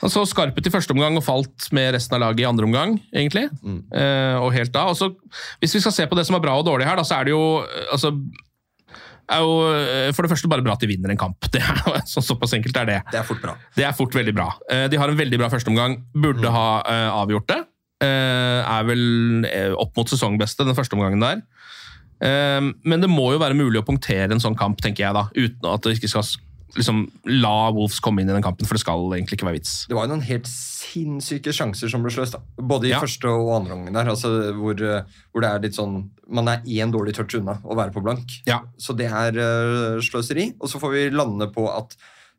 Han så skarp ut i første omgang og falt med resten av laget i andre omgang, egentlig. Eh, og helt da. Også, hvis vi skal se på det som er bra og dårlig her, da, så er det jo eh, altså, er jo eh, for det første bare bra at de vinner en kamp. Det er, jo- så, såpass enkelt er det. Det er fort bra. Det er fort veldig bra. Eh, De har en veldig bra førsteomgang. Burde ha eh, avgjort det. Eh, Er vel opp mot sesongbeste den første omgangen der. Eh, Men det må jo være mulig å punktere en sånn kamp, tenker jeg da. Uten at det ikke skal liksom, la Wolves komme inn i den kampen, for det skal egentlig ikke være vits. Det var jo noen helt sinnssyke sjanser som ble sløst. da. Både i Ja. første og andre omgang der. Altså, hvor, hvor det er litt sånn Man er én dårlig touch unna å være på blank. Ja. Så det er eh, sløseri. Og så får vi lande på at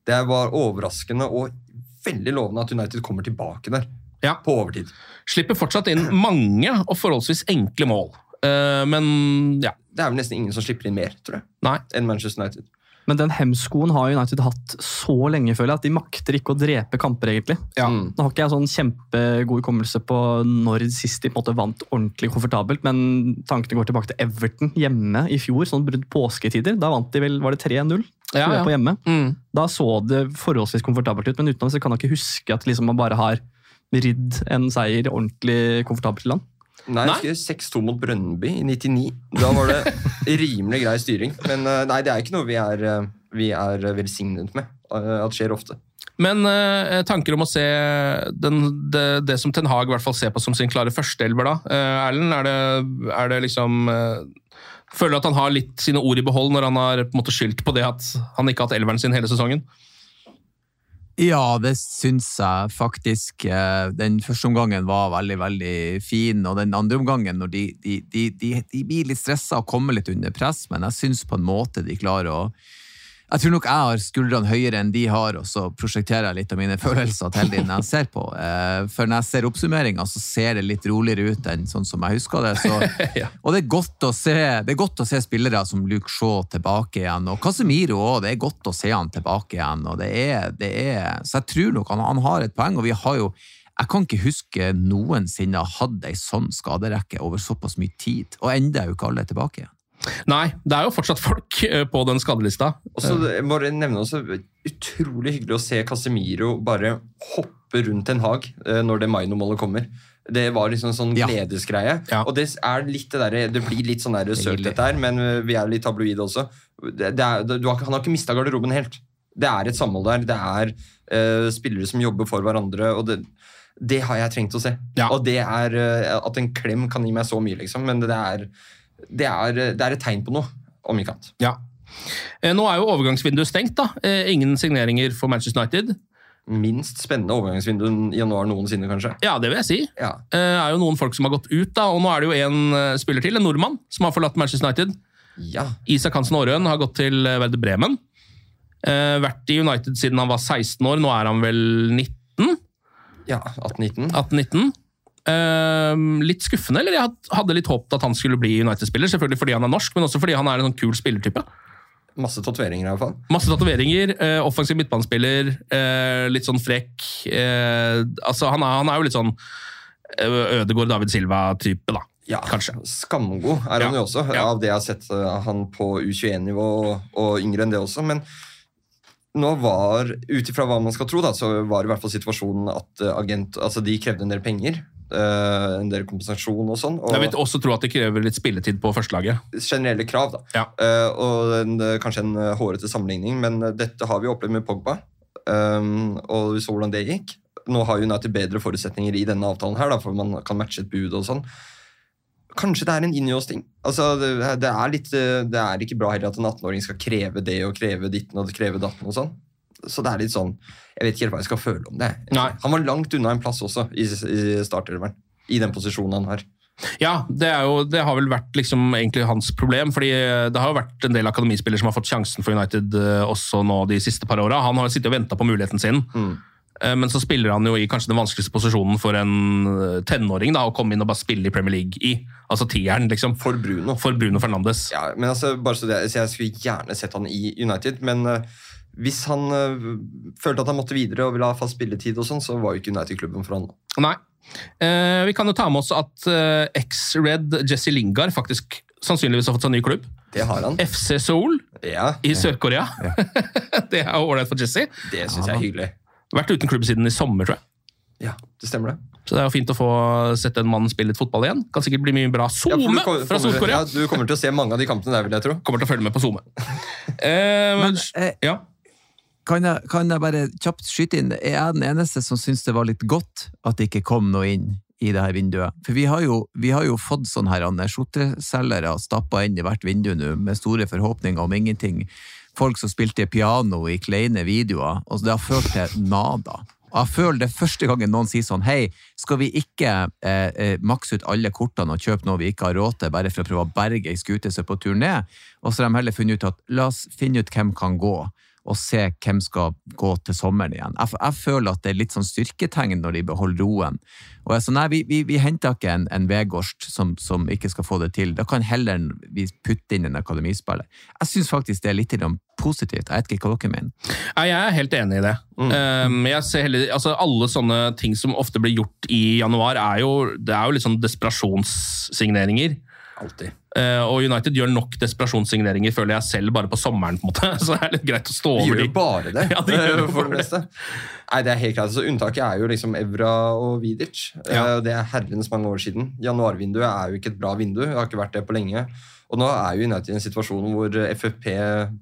det var overraskende og veldig lovende at United kommer tilbake der. Ja. På overtid. Slipper fortsatt inn mange og forholdsvis enkle mål. Eh, Men ja. Det er vel nesten ingen som slipper inn mer, tror jeg, Nei. enn Manchester United. Men den hemskoen har United hatt så lenge, føler jeg, at de makter ikke å drepe kamper, egentlig. Ja. Nå har ikke jeg sånn kjempegod hukommelse på når sist de på en måte vant ordentlig komfortabelt, men tankene går tilbake til Everton hjemme i fjor, sånn brudd påsketider. Da vant de vel, var det 3-0 Ja, ja. på hjemme. Mm. Da så det forholdsvis komfortabelt ut, men utenom så kan jeg ikke huske at liksom man bare har ridd en seier ordentlig komfortabelt i land. Nei, jeg husker 6-2 mot Brønnby i 99. Da var det rimelig grei styring. Men eh, nei, det er ikke noe vi er, eh, vi er velsignet med. eh, At skjer ofte. Men eh, tanker om å se den, det, det som Ten Hag i hvert fall ser på som sin klare førsteelver, da. Eh, Erlend, er det, er det liksom eh, Føler du at han har litt sine ord i behold når han har på en måte skyldt på det at han ikke har hatt elveren sin hele sesongen? Ja, det syns jeg faktisk. Eh, Den første omgangen var veldig veldig fin, og den andre omgangen, når de, de, de, de, blir litt stressa og kommer litt under press, men jeg syns på en måte de klarer å Jeg tror nok jeg har skuldrene høyere enn de har, og så prosjekterer jeg litt av mine følelser til dem når jeg ser på. Eh, For når jeg ser oppsummeringa, så ser det litt roligere ut enn sånn som jeg husker det. Så, Og det er, se, det er godt å se spillere som Luke Shaw tilbake igjen, og Casemiro òg. Det er godt å se han tilbake igjen. og det er, det er, Så jeg tror nok han, han har et poeng, og vi har jo jeg kan ikke huske noensinne ha hatt ei sånn skaderekke over såpass mye tid, og enda er jo ikke alle tilbake igjen. Nei, det er jo fortsatt folk eh, på den skadelista. Og så jeg må nevne også utrolig hyggelig å se Casemiro bare hoppe rundt en hag eh, når det Maino-målet kommer. Det var liksom en sånn Ja. gledesgreie. Og det er litt det der, det blir litt sånn sølt dette her, men eh, vi er litt tabloide også. Det, det er, har, han har ikke mista garderoben helt. Det er et samhold der. Det er uh, spillere som jobber for hverandre. og det, det har jeg trengt å se. Og det er eh, At en klem kan gi meg så mye, liksom. Men det er, det er, det er et tegn på noe, om ikke annet. Ja. Eh, Nå er jo overgangsvinduet stengt. da. Eh, Ingen signeringer for Manchester United. Minst spennende overgangsvindu i januar noensinne, kanskje. Ja, det vil jeg si. Ja. Det er jo noen folk som har gått ut, da, og nå er det jo en eh, spiller til, en nordmann, som har forlatt Manchester United. Ja. Isak Hansen Aarøen har gått til eh, Werder Bremen. Eh, vært i United siden han var 16 år, nå er han vel 19? Ja, 18-19. 18-19. Eh, litt skuffende, eller jeg hadde litt håpet at han skulle bli United-spiller, selvfølgelig fordi han er norsk, men også fordi han er en sånn kul spillertype. Masse tatoveringer, i hvert fall. Masse tatoveringer, Uh, offensiv midtbanespiller, Uh, litt sånn frekk. Eh, altså, han er, han er jo litt sånn Ødegård David Silva-type, da. Ja, Kanskje. Skamgod er han jo også, av det jeg har sett han på U21-nivå og, og yngre enn det også. Men nå var, ut ifra hva man skal tro, da, så var i hvert fall situasjonen at agent, altså de krevde en del penger. Eh, en del kompensasjon og sånn. Og Jeg vil også tro at det krever litt spilletid på førstelaget. generelle krav, da. Eh, og en, eh, kanskje en hårete sammenligning, men dette har vi opplevd med Pogba. Um, og vi så hvordan det gikk. Nå har United bedre forutsetninger i denne avtalen, her, da, for man kan matche et bud og sånn. Kanskje det er en innjåsting. Altså, det, det, er litt, det er ikke bra heller at en 18-åring skal kreve det og kreve ditten og kreve datten og sånn. Så det er litt sånn Jeg vet ikke helt hva jeg skal føle om det. Han var langt unna en plass også i, i starterveren. I den posisjonen han har. Ja, det, er jo, det har vel vært liksom egentlig hans problem. fordi Det har jo vært en del akademispillere som har fått sjansen for United eh, også nå de siste par åra. Han har sittet og venta på muligheten sin. mm. Men så spiller han jo i kanskje den vanskeligste posisjonen for en eh, tenåring da, å komme inn og bare spille i Premier League i. Altså tieren, liksom. For Bruno. For Bruno Fernandes. Ja, men altså, bare så det, så Jeg skulle gjerne sett han i United, men eh, hvis han eh, følte at han måtte videre og ville ha fast spilletid, og sånn, så var jo ikke United-klubben for han. Nei. Eh, vi kan jo ta med oss at eh, ex-Red Jesse Lingard faktisk sannsynligvis har fått seg ny klubb. Det har han. FC Seoul Ja. i Sør-Korea. det er jo ålreit for Jesse. Det syns jeg er hyggelig. Vært uten klubb siden i sommer, tror jeg. Ja, det stemmer det. Så det er jo fint å få sett en mann spille litt fotball igjen. Kan sikkert bli mye bra Ja, SoMe ja, kommer- fra Sør-Korea! Ja, du kommer til å se mange av de kampene der, vil jeg tro. Kommer til å følge med på SoMe. Eh, men, ja. Kan jeg, kan jeg bare kjapt skyte inn? Er jeg den eneste som syns det var litt godt at det ikke kom noe inn i det her vinduet? For vi har jo, vi har jo fått sånne her skjorteselgere stappa inn i hvert vindu nå, med store forhåpninger om ingenting. Folk som spilte piano i kleine videoer, og det har ført til nada. Og jeg føler det første gangen noen sier sånn Hei, skal vi ikke eh, eh, makse ut alle kortene og kjøpe noe vi ikke har råd til, bare for å prøve å berge ei skute som er på tur ned? Og så har de heller funnet ut at la oss finne ut hvem kan gå. Og se hvem skal gå til sommeren igjen. Jeg, jeg føler at det er litt sånn styrketegn når de beholder roen. Og jeg er sånn, nei, vi, vi, vi henter ikke en, en Vegårst som, som ikke skal få det til. Da kan heller vi putte inn en akademispiller. Jeg syns faktisk det er litt positivt. Jeg vet ikke hva dere mener. Nei, jeg er helt enig i det. Um, jeg ser heller, altså Alle sånne ting som ofte blir gjort i januar, er jo, det er jo litt sånn desperasjonssigneringer. Alltid. Uh, og United gjør nok desperasjonssigneringer, føler jeg selv, bare på sommeren. på en måte. Så det er litt greit å stå De over de. bare det, Ja, de gjør for det meste. Nei, det er helt klart. Så Unntaket er jo liksom Evra og Vidic. Ja. Eh, Det er herrens mange år siden. Januarvinduet er jo ikke et bra vindu. Det har ikke vært det på lenge. Og nå er jo United i en situasjon hvor FFP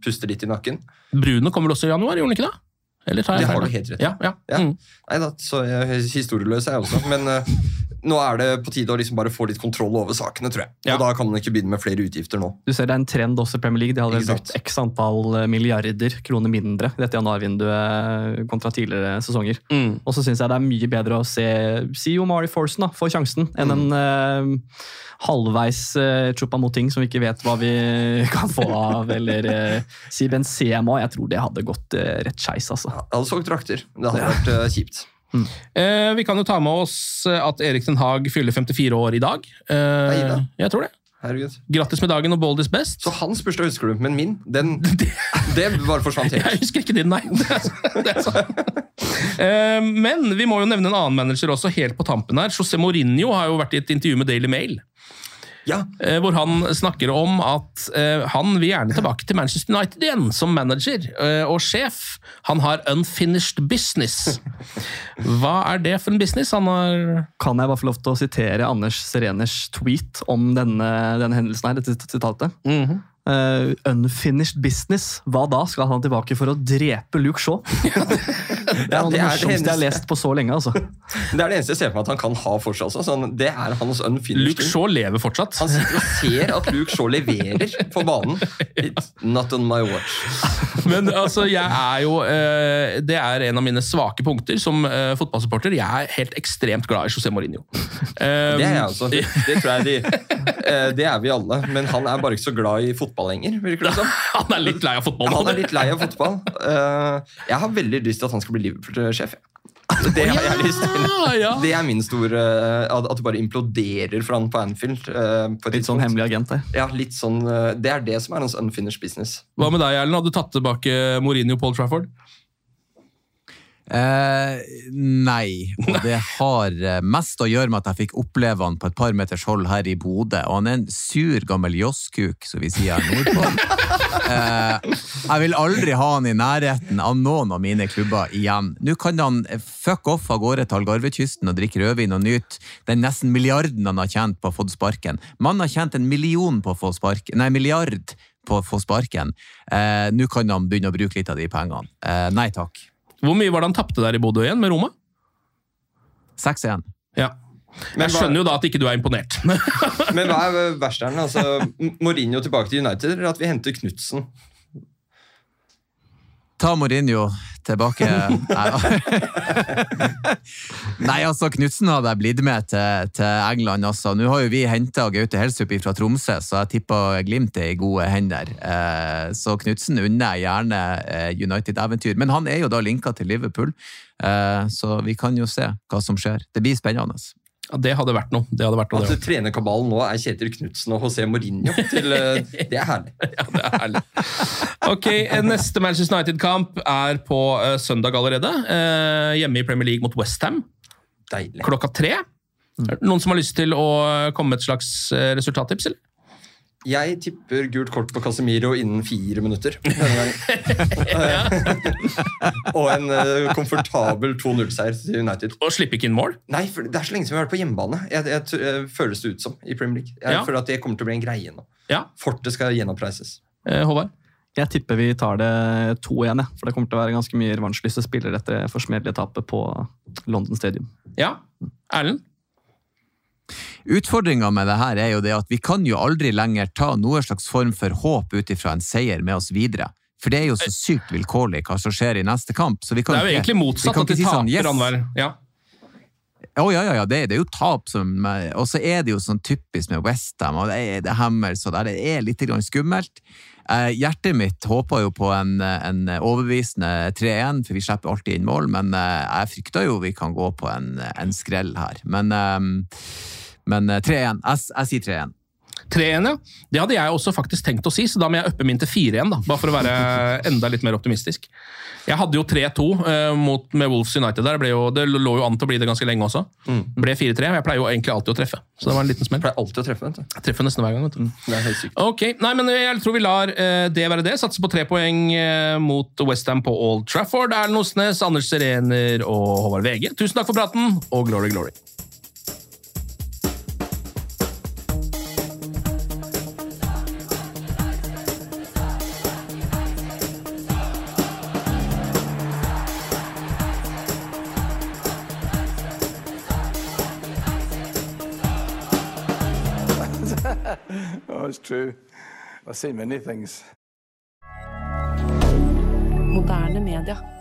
puster litt i nakken. Bruno kommer vel også i januar, gjorde han ikke det? Eller tar jeg Det har du helt rett i. Ja, ja. Ja. Mm. Nei da, så historieløs er jeg også. Men eh, nå er det på tide å liksom bare få litt kontroll over sakene, tror jeg. Ja. Og da kan man ikke begynne med flere utgifter nå. Du ser det er en trend også i Premier League. De hadde brukt x antall eh, milliarder kroner mindre dette januarvinduet kontra tidligere sesonger. Mm. Og så syns jeg det er mye bedre å se si Omari Forsen da, få sjansen, enn en uh, halvveis uh, Chupamoting som vi ikke vet hva vi kan få av, eller uh, si Benzema. Jeg tror det hadde gått uh, rett skeis, altså. Jeg hadde solgt drakter. Det hadde vært uh, kjipt. Eh, vi kan jo ta med oss at Erik Den Haag fyller 54 år i dag. Eh, Nei da. jeg tror det. Herregud. Grattis med dagen og bold is best. Så hans bursdag husker du, men min, den, det bare forsvant helt. Jeg husker ikke din, nei. Det er, det er sant. Eh, Men vi må jo nevne en annen manager også, helt på tampen her. José Mourinho har jo vært i et intervju med Daily Mail. Ja, eh, Hvor han snakker om at eh, han vil gjerne tilbake til Manchester United igjen, som manager eh, og sjef. Han har unfinished business. Hva er det for en business? Han har Kan jeg bare få lov til å sitere Anders Sereners tweet om denne, denne hendelsen her, dette sitatet? Eh, unfinished business. Hva da? Skal han tilbake for å drepe Luke Shaw? det er noe av det det er det morsomste jeg har lest på så lenge. altså. Det er det eneste jeg ser for meg at han kan ha for seg. Altså. Det er hans unfinished. Luke Shaw lever fortsatt. Han sitter og ser at Luke Shaw leverer på banen. It's not on my watch. Men altså, jeg er jo eh, Det er en av mine svake punkter som eh, fotballsupporter. Jeg er helt ekstremt glad i José Mourinho. Det er jeg også. Det, det tror jeg de, eh, det er vi alle. Men han er bare ikke så glad i fotball lenger, virker det som. Han er litt lei av fotball. Han er litt lei av fotball. Eh, Jeg har veldig lyst til at han skal bli Liverpool-sjef. Det har jeg lyst til. Det er min store At du bare imploderer for han på Anfield. eh, på et Litt sånn hemmelig agent det. Ja, litt sånn, eh, Det er det som er hans unfinished business. Hva med deg, Erlend? Hadde du tatt tilbake Mourinho og Paul Trafford? Eh, nei, og det har eh, mest å gjøre med at jeg fikk oppleve han på et par meters hold her i Bodø. Og han er en sur gammel josskuk, som vi sier her nordpå. Eh, jeg vil aldri ha han i nærheten av noen av mine klubber igjen. Nå kan han eh, fuck off av gårde til Algarvekysten og drikke rødvin og nyte den nesten milliarden han har tjent på å få sparken. Mannen har tjent en million på å få sparken, nei, milliard på å få sparken. Eh, Nå kan han begynne å bruke litt av de pengene. Eh, nei takk. Hvor mye var det han tapte der i Bodø igjen, med Roma? 6-1. Ja. Men Jeg skjønner jo da at ikke du er imponert. Men hva er verst her? Altså, Mourinho tilbake til United, eller at vi henter Knutsen? Ta Mourinho tilbake. Nei, altså, Knutsen hadde jeg blitt med til, til England. Altså. Nå har jo vi henta Gaute Helsup fra Tromsø, så jeg tipper Glimt er i gode hender. Eh, så Knutsen unner jeg gjerne eh, United-eventyr. Men han er jo da linka til Liverpool, eh, så vi kan jo se hva som skjer. Det blir spennende. Ja, det hadde vært noe. Det hadde vært noe At det. trenerkabalen nå er Kjetil Knutsen og José Mourinho. Til, eh, det er herlig. Ja, det er herlig. Ok, eh, Neste Manchester United-kamp er på uh, søndag allerede. Uh, hjemme i Premier League mot Westham klokka tre. Mm. Noen som har lyst til å komme med et slags resultattips? eller? Jeg tipper gult kort på Casemiro innen fire minutter. og en eh, komfortabel 2-0-seier til United. Og slippe ikke inn mål? Nei, for Det er så lenge siden vi har vært på hjemmebane. Jeg, jeg, t- eh, føles det ut som i Premier League. Jeg Ja. føler at det kommer til å bli en greie nå. Ja. Fortet skal gjenoppreises. Eh, Håvard? Jeg tipper vi tar det 2-1. For det kommer til å være ganske mye revansjlyste spillere etter dette forsmedelige tapet på London Stadium. Ja? Erlend? Utfordringa med det her er jo det at vi kan jo aldri lenger ta noe slags form for håp ut ifra en seier med oss videre. For det er jo så sykt vilkårlig hva som skjer i neste kamp. Så vi kan Det er jo egentlig motsatt. At de si sånn, taper yes. annenhver. Ja. Å ja, ja, ja, det, det er jo tap som Og så er det jo sånn typisk med Westham og det er det Hammers og der, det er litt grann skummelt. Eh, hjertet mitt håper jo på en, en overbevisende 3-1, for vi slipper alltid inn mål, men eh, jeg frykter jo vi kan gå på en, en skrell her. Men, eh, men 3-1. Jeg, jeg sier 3-1. 3-1, ja. Det hadde jeg også faktisk tenkt å si, så da må jeg uppe min til 4-1. da, Bare for å være enda litt mer optimistisk. Jeg hadde jo 3-2 uh, med Wolves United der. Det, jo, det, lå jo an til å bli det ganske lenge også. Mm. Ble 4-3. og Jeg pleier jo egentlig alltid å treffe. Så det var en liten smell. Pleier alltid å treffe, vet du. Jeg treffer nesten hver gang. vet du. Mm. Det er helt sykt. Ok, nei, men Jeg tror vi lar uh, det være det. Satser på tre poeng uh, mot Westham på Old Trafford. Erlend Osnes, Anders Serener og Håvard VG. Tusen takk for praten, og glory, glory. Moderne media.